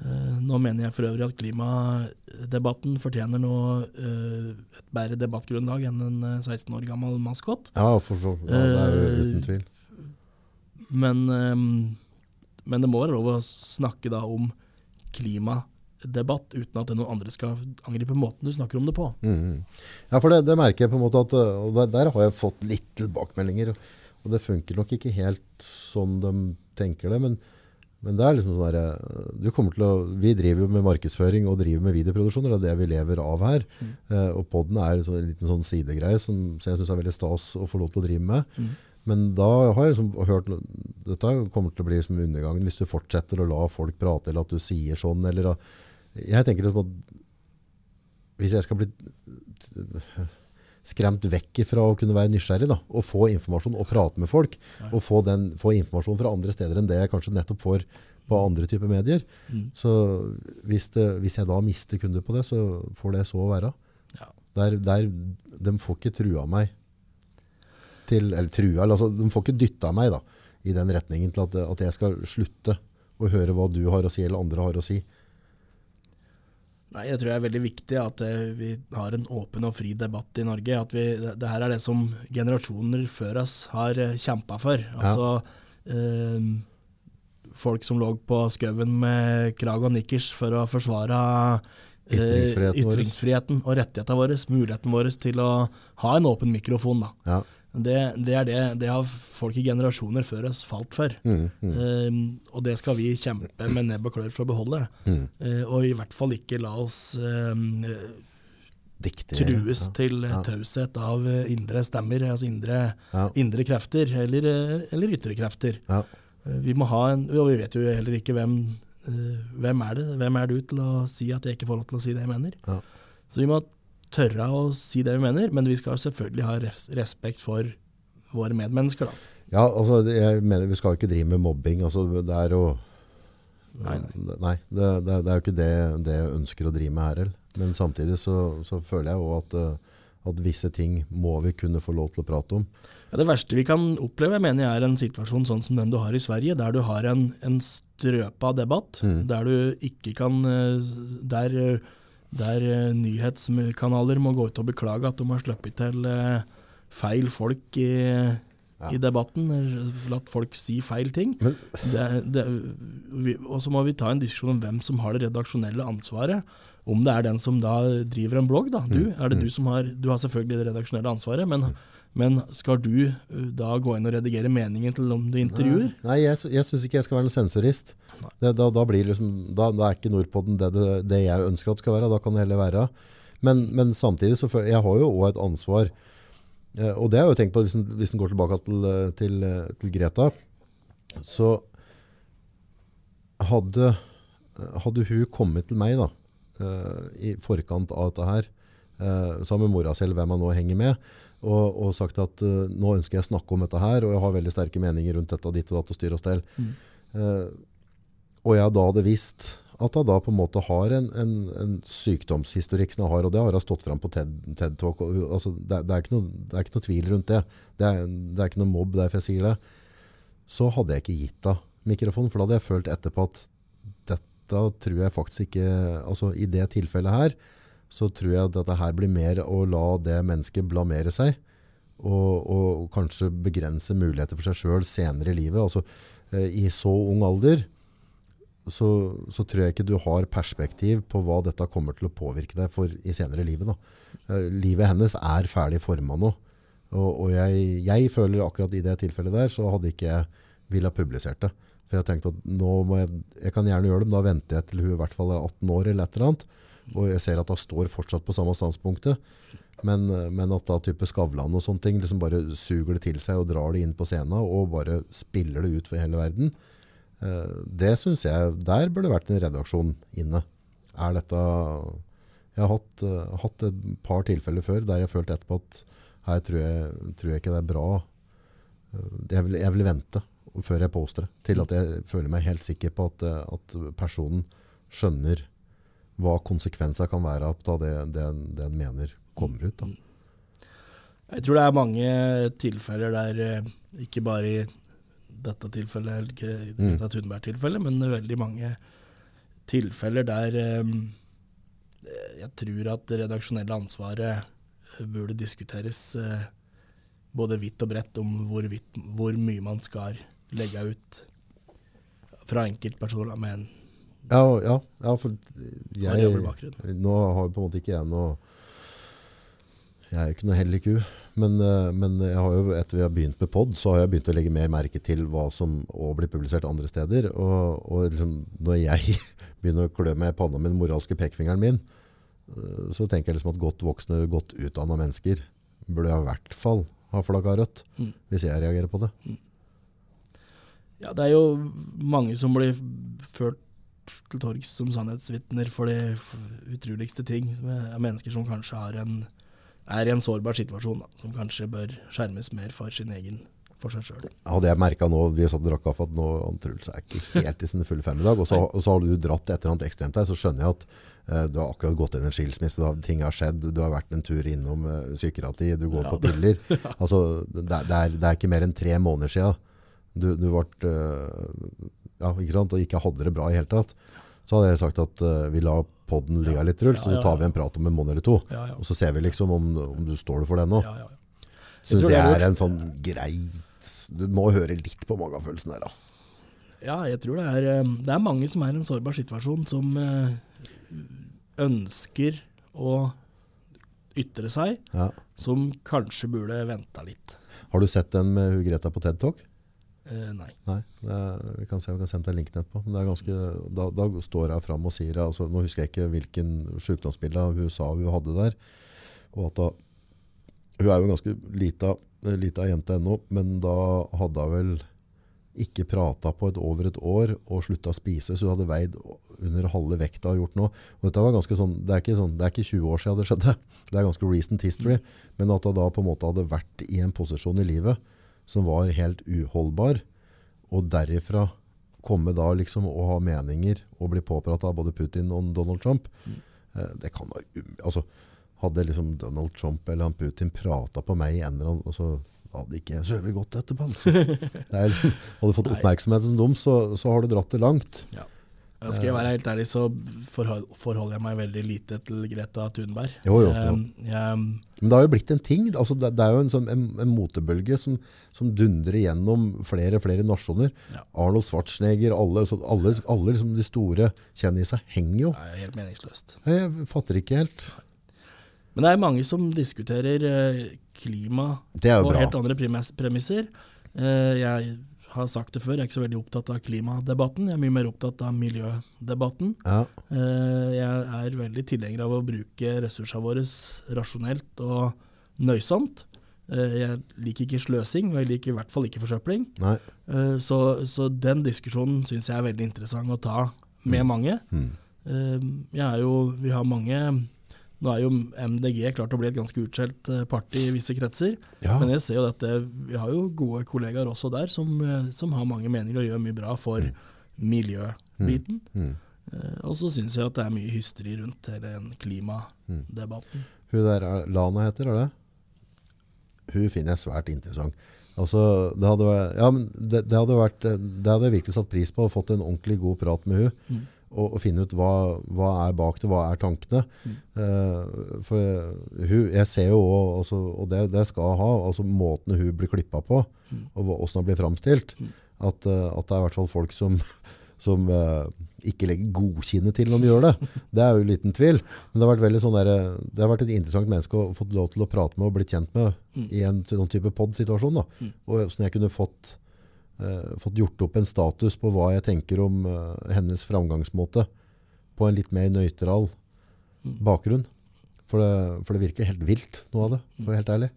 Uh, nå mener jeg for øvrig at klimadebatten fortjener noe uh, et bedre debattgrunnlag enn en eh, 16 år gammel maskot. Ja, for så, ja, det er jo Eh, uten tvil. Men, eh, men det må være lov å snakke da om klimadebatt uten at noen andre skal angripe måten du snakker om det på. Mm. Ja, for det, det merker jeg på en måte at Og der, der har jeg fått litt tilbakemeldinger. Og det funker nok ikke helt sånn de tenker det. Men, men det er liksom sånn der, du kommer til å, Vi driver jo med markedsføring og driver med videoproduksjoner. Det er det vi lever av her. Mm. Uh, og podden er liksom en liten sånn sidegreie som, jeg syns er veldig stas å få lov til å drive med. Mm. Men da har jeg liksom hørt Dette kommer til å bli liksom undergangen hvis du fortsetter å la folk prate, eller at du sier sånn, eller at Jeg tenker liksom at hvis jeg skal bli skremt vekk fra å kunne være nysgjerrig, da, og få informasjon og prate med folk, Nei. og få, den, få informasjon fra andre steder enn det jeg kanskje nettopp får på andre typer medier. Mm. Så hvis, det, hvis jeg da mister kunder på det, så får det så være. Ja. Der, der, de får ikke trua meg til, eller trua, altså, de får ikke dytta meg da, i den retningen til at, at jeg skal slutte å høre hva du har å si, eller andre har å si. Nei, jeg tror det er veldig viktig at eh, vi har en åpen og fri debatt i Norge. At vi, det, her er det som generasjoner før oss har uh, kjempa for. Altså eh, folk som lå på skauen med krag og nikkers for å forsvare eh, Ytringsfriheten ytringsfriheten og rettighetene våre, muligheten vår til å ha en åpen mikrofon. Da. Ja. Det, det er det, det har folk i generasjoner før oss falt for. Mm, mm, Uh, og det skal vi kjempe med nebb og klør for å beholde. mm. Uh, og i hvert fall ikke la oss uh, Diktere. trues Ja. til eh, Ja. taushet av eh, indre stemmer, altså indre, Ja. indre krefter, eller, eller ytre krefter. Ja. Vi må ha en, og vi vet jo heller ikke hvem, hvem er det, hvem er du til å si at jeg ikke får lov til å si det jeg mener. Ja. Så vi må tørre å si det vi mener, men vi skal selvfølgelig ha respekt for våre medmennesker da. Ja, altså, jeg mener vi skal ikke drive med mobbing. Altså, det er jo Nei, nei. Nei, det, det, det er jo ikke det, det jeg ønsker å drive med her heller. Men samtidig så, så føler jeg òg at, eh, at visse ting må vi kunne få lov til å prate om. Ja, det verste vi kan oppleve, mener jeg er en situasjon sånn som den du har i Sverige, der du har en, en strøpa debatt, Mm. der du ikke kan eh, Der, der uh, nyhetskanaler må gå ut og beklage at de har sluppet til uh, feil folk i, i debatten, eller latt folk si feil ting. Og så må vi ta en diskusjon om hvem som har det redaksjonelle ansvaret. Om det er den som da driver en blogg, da. Du, er det du som har Du har selvfølgelig det redaksjonelle ansvaret, men, men skal du uh, da gå inn og redigere meningen til om du intervjuer? Nei, jeg, sy- jeg syns ikke jeg skal være en sensorist. Det, da, da, liksom, da, da er ikke Nordpodden det, det, det jeg ønsker at det skal være. Da kan det heller være. Men, men samtidig så føler jeg har jo òg et ansvar. Eh, og det har jeg jo tenkt på hvis en, hvis en går tilbake til, eh, til, eh, til Greta. Så hadde, hadde hun kommet til meg da, eh, i forkant av dette her, eh, sammen med mora selv, hvem jeg nå henger med, og, og sagt at uh, nå ønsker jeg å snakke om dette her, og jeg har veldig sterke meninger rundt dette, ditt og datt og styr og stell. Mm. Uh, og jeg da hadde visst at hun da på en måte har en, en, en sykdomshistorikk som hun har, og det har hun stått frem på TED, TED Talk. Og, altså, det, det, er ikke noe, det er ikke noe tvil rundt det. Det er, det er ikke noe mobb derfor jeg sier det. Så hadde jeg ikke gitt henne mikrofonen, for da hadde jeg følt etterpå at dette tror jeg faktisk ikke Altså i det tilfellet her, så tror jeg at dette her blir mer å la det mennesket blamere seg. Og, og kanskje begrense muligheter for seg sjøl senere i livet. Altså eh, i så ung alder så, så tror jeg ikke du har perspektiv på hva dette kommer til å påvirke deg for i senere i livet. Da. Eh, livet hennes er ferdig forma nå. Og, og jeg, jeg føler akkurat i det tilfellet der, så hadde ikke jeg ville ha publisert det. For jeg tenkte at nå må jeg, jeg kan gjerne gjøre det, men da venter jeg til hun i hvert fall er 18 år eller et eller annet. Og jeg ser at hun står fortsatt på samme standpunktet. Men, men at da type Skavlan og sånne ting liksom bare suger det til seg og drar det inn på scenen og bare spiller det ut for hele verden. Eh, Det synes jeg, der burde det vært en redaksjon inne. Er dette, jeg har hatt, eh, hatt et par tilfeller før der jeg følte etterpå at her tror jeg, tror jeg ikke det er bra. Eh, Jeg vil, jeg vil vente før jeg poster det, til at jeg føler meg helt sikker på at, at personen skjønner hva konsekvenser kan være av det, det, det en mener kommer ut. Da. Jeg tror det er mange tilfeller der, eh, ikke bare i dette tilfellet, ikke dette Mm. Thunberg-tilfellet, men veldig mange tilfeller der eh, jeg tror at det redaksjonelle ansvaret burde diskuteres eh, både vidt og bredt om hvor, vidt, hvor mye man skal legge ut fra enkeltpersoner med en Ja, ja, ja for jeg. Nå har på en måte ikke jeg noe Jeg er jo ikke noe hellig ku. Men, eh, men jeg har jo, etter vi har begynt med pod, så har jeg begynt å legge mer merke til hva som òg blir publisert andre steder. Og, og liksom, når jeg begynner å klø meg i panna med den moralske pekefingeren min, eh, så tenker jeg liksom at godt voksne, godt utdanna mennesker burde i hvert fall ha flagga rødt, Mm. hvis jeg reagerer på det. Ja, det er jo mange som blir ført til torgs som sannhetsvitner for de utroligste ting. Med mennesker som kanskje har en, er i en sårbar situasjon, da, som kanskje bør skjermes mer for sin egen for seg sjøl. Hadde jeg merka nå vi satt og drakk kaffe at nå Truls er ikke helt i sin fulle fem i dag, og så, og så har du dratt et eller annet ekstremt der, så skjønner jeg at uh, du har akkurat gått inn i en skilsmisse, du har, ting har skjedd, du har vært en tur innom uh, psykiatri, du går Ja, på piller. Altså, det, det, er, det er ikke mer enn tre måneder siden du, du ble, eh, ja, ikke sant, og ikke hadde det bra i hele tatt. Så hadde jeg sagt at uh, vi la podden ligge litt, rull, så tar vi en prat om en måned eller to. Og så ser vi liksom om, om du står for det nå. Ja, tror det jeg er en sånn greit Du må høre litt på magefølelsen der, da. ja, jeg tror det er, eh, det er mange som er i en sårbar situasjon, som eh, ønsker å ytre seg, Ja. som kanskje burde venta litt. Har du sett den med Greta på TED Talk? Eh, nei. Nei, er, vi kan se, vi kan sende deg linken etterpå. Men det er ganske, da, da står hun fram og sier altså, Nå husker jeg ikke hvilken sykdomsbilde hun sa hun hadde der. Og at da, Hun er jo en ganske lita, lita jente ennå, men da hadde hun vel ikke prata på et over et år og slutta å spise, så hun hadde veid under halve vekta og gjort noe. Og dette var ganske sånn, det er ikke, sånn, det er ikke 20 år siden det skjedde. Det er ganske recent history. Men at hun da på en måte hadde vært i en posisjon i livet som var helt uholdbar, og derifra komme da liksom og ha meninger og bli påpratet av både Putin og Donald Trump, eh, det kan da altså, Hadde liksom Donald Trump eller han Putin prata på meg i en eller annen så hadde ikke sovet godt etterpå. Altså. Det liksom, hadde du fått oppmerksomheten oppmerksomhet som dem, så, så har du dratt det langt. Ja, Skal jeg være helt ærlig, så forholder jeg meg veldig lite til Greta Thunberg. Jo, jo, jo. Um, jeg, Men det har jo blitt en ting. Altså det, det er jo en, sånn, en, en motebølge som, som dundrer gjennom flere flere nasjoner. Ja. Arnold Schwarzenegger, alle, så alle, alle liksom de store kjendisene henger jo. er helt meningsløst. Jeg fatter ikke helt. Men det er mange som diskuterer eh, klima Det på helt andre premiss- premisser. Eh, Jeg har sagt det før, jeg er ikke så veldig opptatt av klimadebatten. Jeg er mye mer opptatt av miljødebatten. Ja, Eh, Jeg er veldig tilhenger av å bruke ressursene våre rasjonelt og nøysomt. Eh, Jeg liker ikke sløsing, og jeg liker i hvert fall ikke forsøpling. Eh, Så, så den diskusjonen syns jeg er veldig interessant å ta med mange. Mm. Jeg er jo, vi har mange Nå er jo MDG klart å bli et ganske utskjelt eh, parti i visse kretser. Ja, Men jeg ser jo at vi har jo gode kollegaer også der som, eh, som har mange meninger og gjør mye bra for miljøbiten. mm. Eh, Og så syns jeg at det er mye hysteri rundt hele den klimadebatten. Hun der er, Lana heter, er det? Hun finner jeg svært interessant. Altså, det hadde, vært- ja, men det, det, hadde vært, det hadde jeg virkelig satt pris på, å fått en ordentlig god prat med hun. Mm. Og, og finne ut hva, hva er bak det, hva er tankene. Mm. Uh, for hun, jeg ser jo også, og det, det skal ha, altså måten hun blir klippa på, Mm. og åssen hun blir framstilt. Mm. At, eh, at det er i hvert fall folk som, som uh, ikke legger godkinnet til når de gjør det. Det er jo liten tvil. Men det har vært, sånn der, det har vært et interessant menneske å få lov til å prate med og blitt kjent med Mm. i en sånn type pod-situasjon. Mm. Og sånn jeg kunne fått, fått gjort opp en status på hva jeg tenker om eh, hennes framgangsmåte på en litt mer nøytral Mm. bakgrunn. For det, for det virker helt vilt, noe av det, for å være helt ærlig.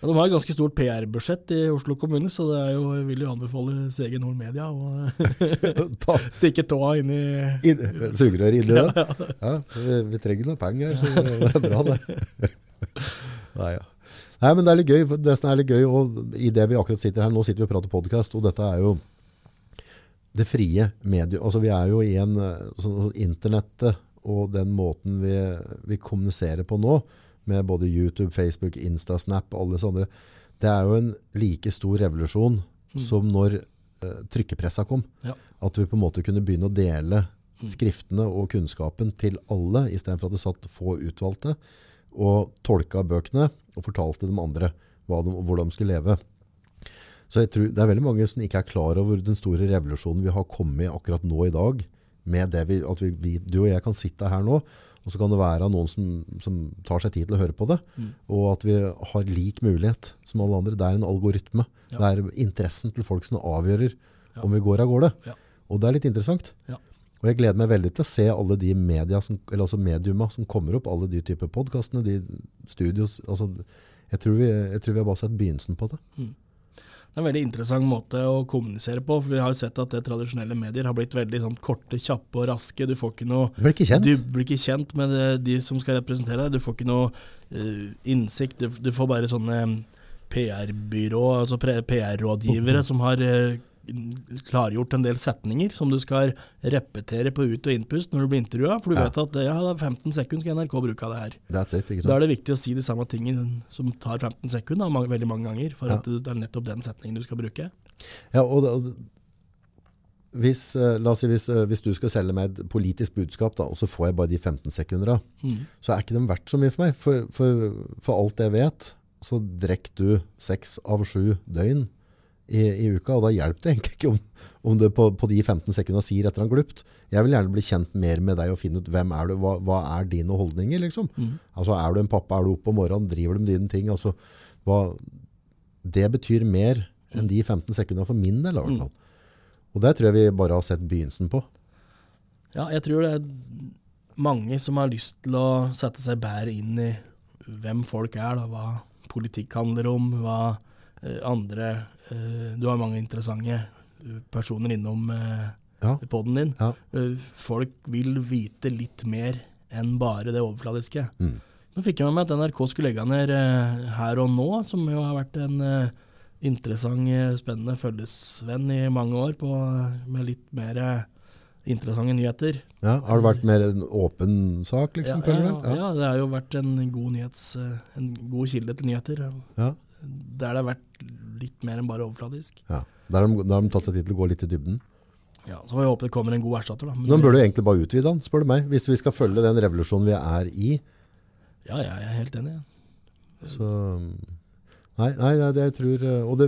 Ja, de har et ganske stort PR-budsjett i Oslo kommune, så det er jo, jeg vil jo anbefale CG Nord Media å Ta stikke tåa inn i in, Sugerøret inni ja, ja. Ja, vi, vi trenger noe penger, så det er bra det. Nei, ja. Nei, men det er litt gøy, for det er litt gøy, og i det vi akkurat sitter her, nå sitter vi og prater podcast, og dette er jo det frie mediet. Altså vi er jo i en sånn, internettet og den måten vi, vi kommuniserer på nå, med både YouTube, Facebook, Insta, Snap, alle disse andre, det er jo en like stor revolusjon Mm. som når eh, trykkepressa kom. Ja. At vi på en måte kunne begynne å dele Mm. skriftene og kunnskapen til alle, i stedet for at det satt få utvalgte, og tolka bøkene og fortalte de andre hva de, hvor de skulle leve. Så jeg tror det er veldig mange som ikke er klar over den store revolusjonen vi har kommet i akkurat nå i dag, med det vi, at vi, vi, du og jeg kan sitte her nå, og så kan det være noen som, som tar seg tid til å høre på det, Mm. og at vi har lik mulighet som alle andre. Det er en algoritme. Ja. Det er interessen til folk som avgjører Ja. om vi går av gårde. Ja. Og det er litt interessant. Ja. Og jeg gleder meg veldig til å se alle de media som, eller altså mediuma som kommer opp, alle de typer podkastene, de studios. Altså, jeg, tror vi, jeg tror vi har bare sett begynnelsen på det. Det er en veldig interessant måte å kommunisere på. for Vi har jo sett at det tradisjonelle medier har blitt veldig sånn korte, kjappe og raske. Du får ikke noe Du blir ikke kjent. Du blir ikke kjent med de som skal representere deg. Du får ikke noe uh, innsikt. Du, du får bare sånne PR-byrå, altså PR-rådgivere som har eh, klargjort en del setninger som du skal repetere på ut- og innpust når du blir intervjua. For du Ja. vet at ja, det er 15 sekunder skal NRK bruke av det her. That's it, ikke Da er det viktig å si de samme tingene som tar 15 sekunder, mange, veldig mange ganger. For Ja. at det er nettopp den setningen du skal bruke. Ja, og, det- og, det- hvis, eh, la oss si, hvis, eh, hvis du skal selge meg et politisk budskap, da, og så får jeg bare de 15 sekundene, Mm. så er ikke de verdt så mye for meg. For, for, for alt jeg vet, så drikker du seks av sju døgn i, i uka, og da hjelper det egentlig ikke om, om det på, på de 15 sekundene sier et eller annet glupt. Jeg vil gjerne bli kjent mer med deg og finne ut hvem er du, hva, hva er dine holdninger, liksom. Mm. Altså, er du en pappa, er du oppe om morgenen, driver du med dine ting? Altså, hva, det betyr mer enn de 15 sekundene for min del, i hvert Mm. fall. Og det tror jeg vi bare har sett begynnelsen på. Ja, jeg tror det er mange som har lyst til å sette seg bedre inn i hvem folk er, da, hva politikk handler om, hva andre eh, Du har mange interessante eh, personer innom eh, Ja. podden din. Ja. Eh, folk vil vite litt mer enn bare det overfladiske. Mm. Nå fikk jeg med meg at NRK skulle legge ned eh, Her og Nå, som jo har vært en, eh, interessant, eh, spennende følgesvenn i mange år på, med litt mer eh, interessante nyheter. Ja, har det vært mer en åpen sak, liksom? ja, ja, ja, ja, det har jo vært en god, nyhets, eh, en god kilde til nyheter. Ja. Der det har vært litt mer enn bare overfladisk. ja. Der har de, der har de tatt seg tid til å gå litt i dybden. Ja, Så får vi håpe det kommer en god erstatter. da. Men Nå bør du egentlig bare utvide den, spør du meg. Hvis vi skal følge den revolusjonen vi er i. Ja, ja, jeg er helt enig. ja. Så Nei, nei det, det jeg tror eh, Og det,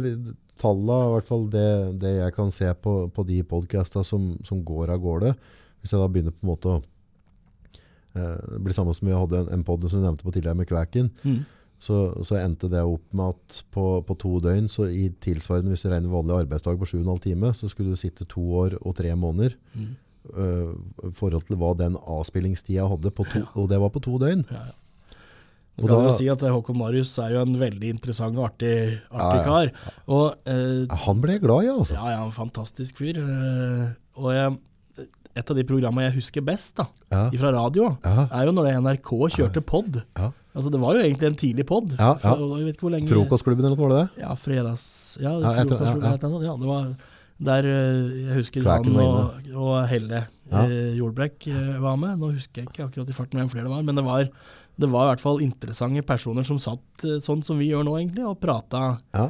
tallene, i hvert fall det, det jeg kan se på, på de podcastene som, som går av gårde Hvis jeg da begynner på en måte å eh, Det blir samme som vi hadde en, en pod som du nevnte på tidligere med Kvæken. Mm. Så, så endte det opp med at på, på to døgn, så i tilsvarende hvis du regner vanlig arbeidsdag på 7,5 time, så skulle du sitte to år og tre måneder. Mm. Uh, forhold til hva den avspillingstida hadde, på to, og det var på to døgn. Ja, ja. Du kan da- jo si at eh, Håkon Marius er jo en veldig interessant og artig, artig Ja, ja. kar. Og uh, Han ble jeg glad i, altså. ja, ja, en fantastisk fyr. Uh, og jeg, et av de programmene jeg husker best da, Ja, fra radio, ja, er jo når NRK kjørte pod. ja. Altså, det var jo egentlig en tidlig pod. Ja, ja. Jeg vet ikke hvor lenge Frokostklubben, eller noe var det det? Ja, fredags... Ja, Ja, etter, ja, ja. sånn. Ja, det var der eh, jeg husker Kvæken han og, og Helle Ja. eh, Jordbrekk eh, var med. Nå husker jeg ikke akkurat i farten hvem flere det var, men det var, det var i hvert fall interessante personer som satt eh, sånn som vi gjør nå, egentlig, og prata Ja.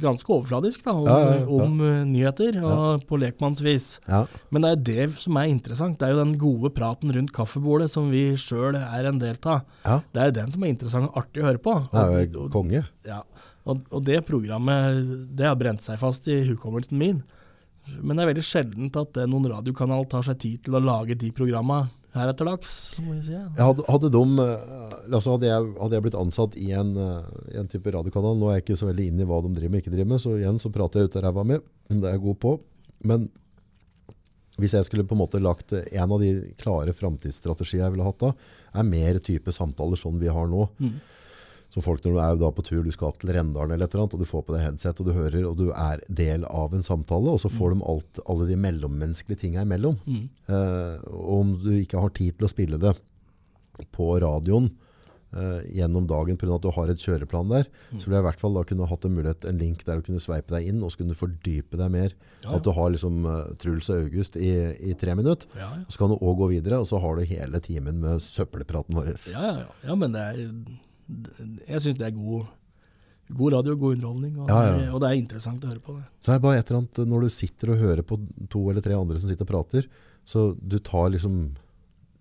Ganske overfladisk da, om, Ja, ja, ja. om eh, nyheter, og på lekmannsvis. ja. Men det er det som er interessant. Det er jo den gode praten rundt kaffebordet som vi sjøl er en del av. Ja. Det er jo den som er interessant og artig å høre på. Det er jo konge. ja, og, og det programmet det har brent seg fast i hukommelsen min. Men det er veldig sjeldent at eh, noen radiokanal tar seg tid til å lage de programma her etter dags, må vi si. Hadde, hadde, de, eh, altså hadde, jeg, hadde jeg blitt ansatt i en, eh, i en type radiokanal, nå er jeg ikke så veldig inne i hva de driver med ikke driver med, så igjen så prater jeg ut av ræva med, det er jeg god på. Men hvis jeg skulle på en måte lagt eh, en av de klare framtidsstrategiene jeg ville hatt da, er mer type samtaler sånn vi har nå. Mm. Så folk når du er da på tur, du skal opp til Rendalen eller et eller annet, og du får på deg headset, og du hører, og du er del av en samtale, og så får de alt, alle de mellommenneskelige tingene imellom. Mm. Eh, og om du ikke har tid til å spille det på radioen eh, gjennom dagen av at du har et kjøreplan der, så ville jeg i hvert fall da kunne hatt en mulighet, en link der du kunne sveipe deg inn, og så kunne du fordype deg mer. Ja, At du har liksom eh, Truls og August i, i tre minutter, ja, ja. så kan du også gå videre, og så har du hele timen med søppelpraten vår. Ja, ja, ja. ja, men det er Jeg syns det er god, god radio, god underholdning, og, Ja, ja. Det og det er interessant å høre på det. Så er det bare et eller annet, når du sitter og hører på to eller tre andre som sitter og prater, så du tar liksom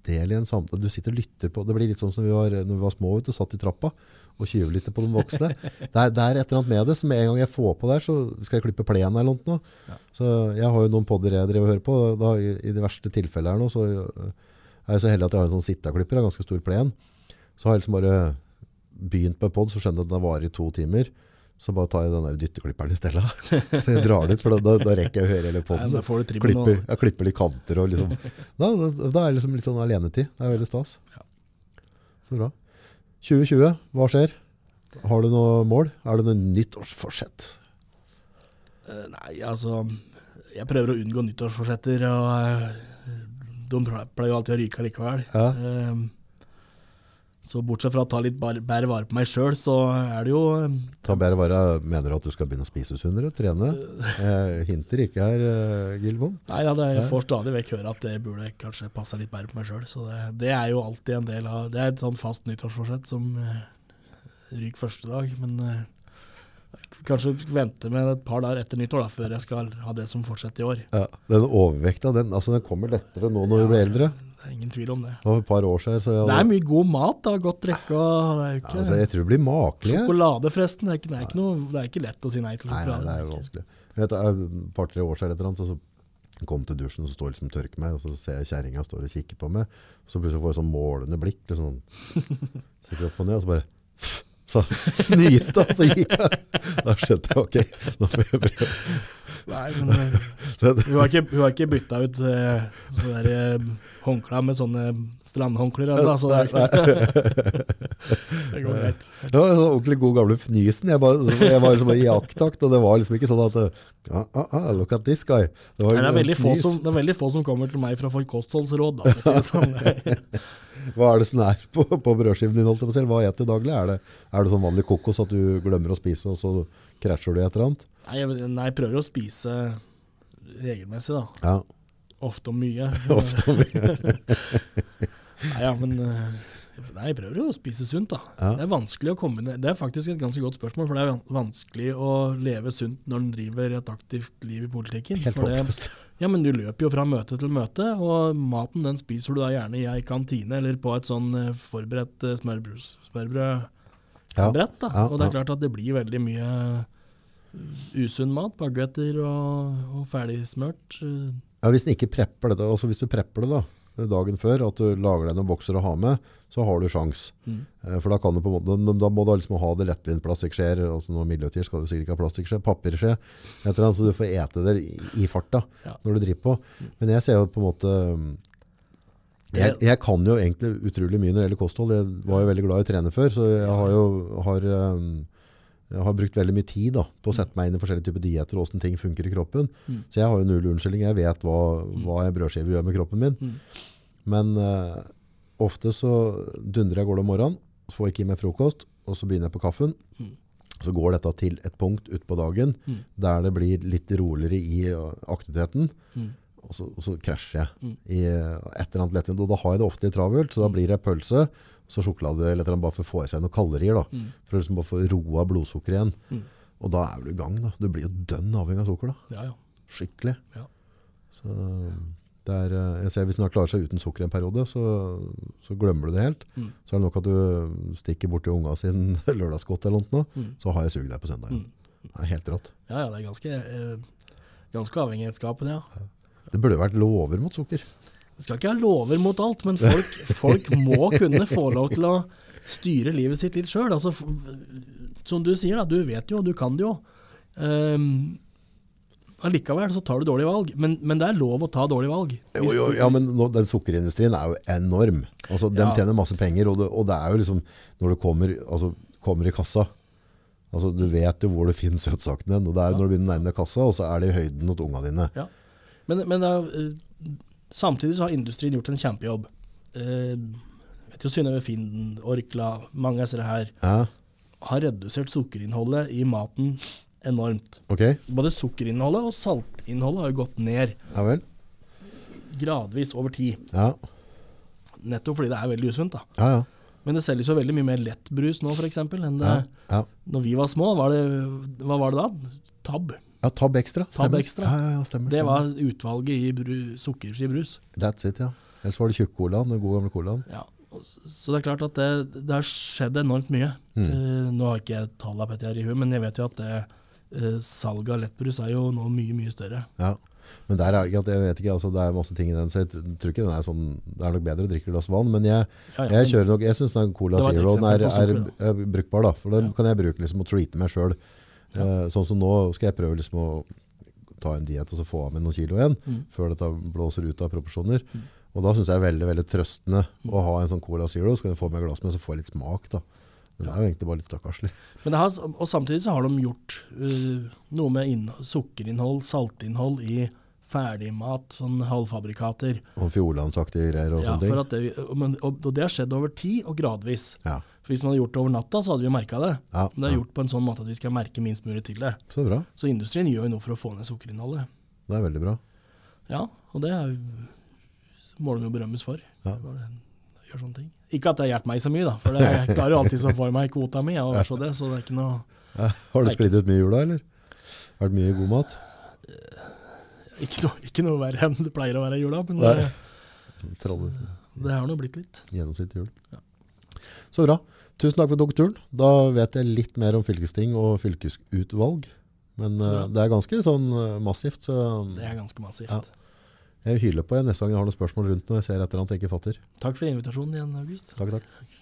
del i en samtale, du sitter og lytter på, det blir litt sånn som vi var, når vi var små, vet du, satt i trappa og tjuvlytta på de voksne. Det er, det er et eller annet med det, med en gang jeg får på der, så skal jeg klippe plenen eller noe. Ja. Så jeg har jo noen podder jeg driver og hører på, da, i, i de verste tilfellene her nå, så øh, er jeg så heldig at jeg har en sånn sitteklipper av ganske stor plen. Så har jeg liksom bare begynt med pod, så skjønner jeg at den varer i to timer. Så bare tar jeg den der dytteklipperen i stedet. Så jeg drar den ut, for da, da, rekker jeg å høre hele poden. Klipper, jeg klipper litt kanter og liksom Da, da, da er det liksom litt sånn alenetid. Det er veldig stas. Så bra. 2020, hva skjer? Har du noe mål? Er det noe nyttårsforsett? Eh, Nei, altså Jeg prøver å unngå nyttårsforsetter, og eh, de pleier jo alltid å ryke likevel. Ja. Eh, Så bortsett fra å ta litt bedre vare på meg sjøl, så er det jo eh, Ta bedre vare, Mener du at du skal begynne å spise sunnere? Trene? Jeg hinter ikke her, uh, Gilbom. Nei, ja, det, jeg får stadig vekk høre at det burde kanskje passe litt bedre på meg sjøl. Så det, det er jo alltid en del av Det er et sånn fast nyttårsforsett som eh, ryker første dag. Men eh, kanskje vente med et par dager etter nyttår da, før jeg skal ha det som fortsetter i år. Ja, den overvekta den, altså den kommer lettere nå når vi blir eldre. Det er ingen tvil om det. Det var et par år siden. Så jeg, Det er mye god mat, da. Godt drikke og det er jo ja, ikke altså, jeg tror det blir makelig. Sjokolade, forresten. Det er ikke, det er ikke, noe, det er ikke lett å si nei til Nei, nei, det er vanskelig. Et par-tre år siden eller så, kom til dusjen, og så står jeg liksom tørker meg, og så ser jeg kjerringa står og kikker på meg, og så plutselig får jeg sånn målende blikk, liksom, kikker opp og ned, og så bare, så fnyste, og så gikk jeg. Da skjønte jeg, ok, nå får jeg prøve. Nei, men eh, hun har ikke, hun har ikke bytta ut uh, sånne eh, håndklær med sånne strandhåndklær ennå, så det, det går greit. Det var en sånn ordentlig god gamle fnysen. Jeg, bare, jeg var liksom i jakttakt, og det var liksom ikke sånn at ah, ah, ah, Look at this guy. Det, var Nei, det, er som, det er veldig få som kommer til meg for å få kostholdsråd, da. For å si det sånn. Hva er det som er på, på brødskiven din? holdt på? Hva spiser du daglig? Er det, er det sånn vanlig kokos at du glemmer å spise, og så krasjer du i et eller annet? Nei, jeg, nei, jeg prøver å spise regelmessig, da. Ja, Ofte og mye. ofte og mye. Nei, ja, men eh, Nei, jeg prøver jo å spise sunt, da. Ja. Det er vanskelig å komme ned Det er faktisk et ganske godt spørsmål, for det er vanskelig å leve sunt når en driver et aktivt liv i politikken. Helt for det, håpløst. ja, men du løper jo fra møte til møte, og maten den spiser du da gjerne i ei kantine eller på et sånn eh, forberedt eh, smørbrus, smørbrødbrett. Ja. da. Ja, og det er klart at det blir veldig mye eh, usunn mat. Baguetter og, og ferdigsmørt. eh, Ja, hvis en ikke prepper det, altså hvis du prepper det da, dagen før, at du lager deg noen bokser å ha med, så har du sjans. Mm. Eh, For da kan du på en måte, da må du liksom ha det lettvint plastikkskjeer, altså noe miljøtid skal du sikkert ikke ha plastikkskje, papirskje, et eller annet, så du får ete det i, i farta Ja. når du driver på. Men jeg ser jo på en måte, jeg, jeg kan jo egentlig utrolig mye når det gjelder kosthold. Jeg var jo veldig glad i å trene før, så jeg har jo har, um, jeg har brukt veldig mye tid da, på å sette meg inn i forskjellige typer dieter og hvordan ting funker i kroppen. Mm. Så jeg har jo null unnskyldning. Jeg vet hva, hva en brødskive gjør med kroppen min. Mm. Men uh, ofte så dundrer jeg går det om morgenen, så får jeg ikke i meg frokost, og så begynner jeg på kaffen. Mm. Så går dette til et punkt ut på dagen Mm. der det blir litt roligere i uh, aktiviteten, Mm. og så, og så krasjer jeg Mm. i et eller annet lettvint. Og da har jeg det ofte litt travelt, så da blir det pølse, så sjokolade eller annet bare for å få i seg noen kalorier, da. Mm. For å liksom bare få roa blodsukkeret igjen. Mm. Og da er du i gang, da. Du blir jo dønn avhengig av sukker, da. Ja, ja. Skikkelig. Ja. Så er, eh, jeg ser hvis noen klarer seg uten sukker en periode, så, så glemmer du det helt. Mm. Så er det nok at du stikker bort til unga sin lørdagsgodt eller noe, Mm. så har jeg sugd deg på søndag. Mm. Det er helt rått. Ja, ja, det er ganske, eh, ganske avhengighetsskapende, ja. Det burde vært lover mot sukker. Vi skal ikke ha lover mot alt, men folk, folk må kunne få lov til å styre livet sitt litt sjøl. Altså, som du sier, da, du vet jo, du kan det jo. Um, allikevel så tar du dårlige valg, men, men det er lov å ta dårlige valg. Jo, jo, ja, men nå, den sukkerindustrien er jo enorm. Altså, de Ja. tjener masse penger, og det, og det er jo liksom, når du kommer, altså, kommer i kassa, altså, du vet jo hvor du finner søtsakene, og det er Ja. når du begynner å nærme deg kassa, og så er det i høyden mot unga dine. Men, men er, eh, samtidig så har industrien gjort en kjempejobb. Eh, vet jo Synnøve Finden, Orkla, mange av disse her Ja, har redusert sukkerinnholdet i maten enormt. Okay. Både sukkerinnholdet og saltinnholdet har jo gått ned ja vel. gradvis over tid. Ja, Nettopp fordi det er veldig usunt. da. ja, ja. Men det selges jo veldig mye mer lettbrus nå, f.eks. enn det ja, ja. når vi var små. Var det, hva var det da? Tab. Ja, Tab Extra. Tab. Extra. Ja, ja, ja, stemmer. Det var utvalget i bru, sukkerfri brus. That's it, ja. Ellers var det tjukk-colaen, den gode gamle colaen. Ja. Så det er klart at det, det har skjedd enormt mye. Mm. Uh, nå har ikke jeg tallene på dette i huet, men jeg vet jo at det, uh, salget av lettbrus er jo nå mye, mye større. Ja. Men der er det jeg vet ikke, altså det er masse ting i den, så jeg tror ikke den er sånn, det er nok bedre å drikke glass vann, men jeg, Ja, ja, jeg kjører nok, jeg synes den Cola et er, er, er brukbar da, for den kan jeg bruke liksom å treate meg selv. Ja. Eh, sånn som nå skal jeg prøve liksom å ta en diet og så få av meg noen kilo igjen, Mm. før dette blåser ut av proporsjoner. Mm. Og da synes jeg det er veldig, veldig trøstende Mm. å ha en sånn Cola Zero, så kan jeg få meg et glass med, så får jeg litt smak da. Men det er jo egentlig bare litt stakkarslig. Og samtidig så har de gjort uh, noe med innhold, sukkerinnhold, saltinnhold i ferdigmat, sånn halvfabrikater. Og fjordlandsaktige greier og Ja, sånne ting. for at det, men, og, og det har skjedd over tid og gradvis. Ja, For Hvis man hadde gjort det over natta, så hadde vi merka det. ja, Men det er ja. gjort på en sånn måte at vi skal merke minst mulig til det. Så bra. Så industrien gjør jo noe for å få ned sukkerinnholdet. Det er veldig bra. Ja, og det er, må de jo berømmes for. Ja. Når det gjør sånne ting. Ikke at det har hjulpet meg så mye, da, for det, jeg klarer jo alltid å få meg kvota mi. og så det, så det er ikke noe Ja, har du Nei. sklidd ut mye i jula, eller? Vært mye god mat? Ikke noe, ikke noe verre enn det pleier å være i jula, men det, det har nå blitt litt. Gjennomsnittlig jul. Ja. Så bra. Tusen takk for tok turen. Da vet jeg litt mer om fylkesting og fylkesutvalg. Men uh, det er ganske sånn eh, massivt, så Det er ganske massivt. Ja. jeg hyler på jeg neste gang jeg har noen spørsmål rundt når jeg ser et eller annet jeg ikke fatter. Takk for invitasjonen igjen, August. Takk, takk.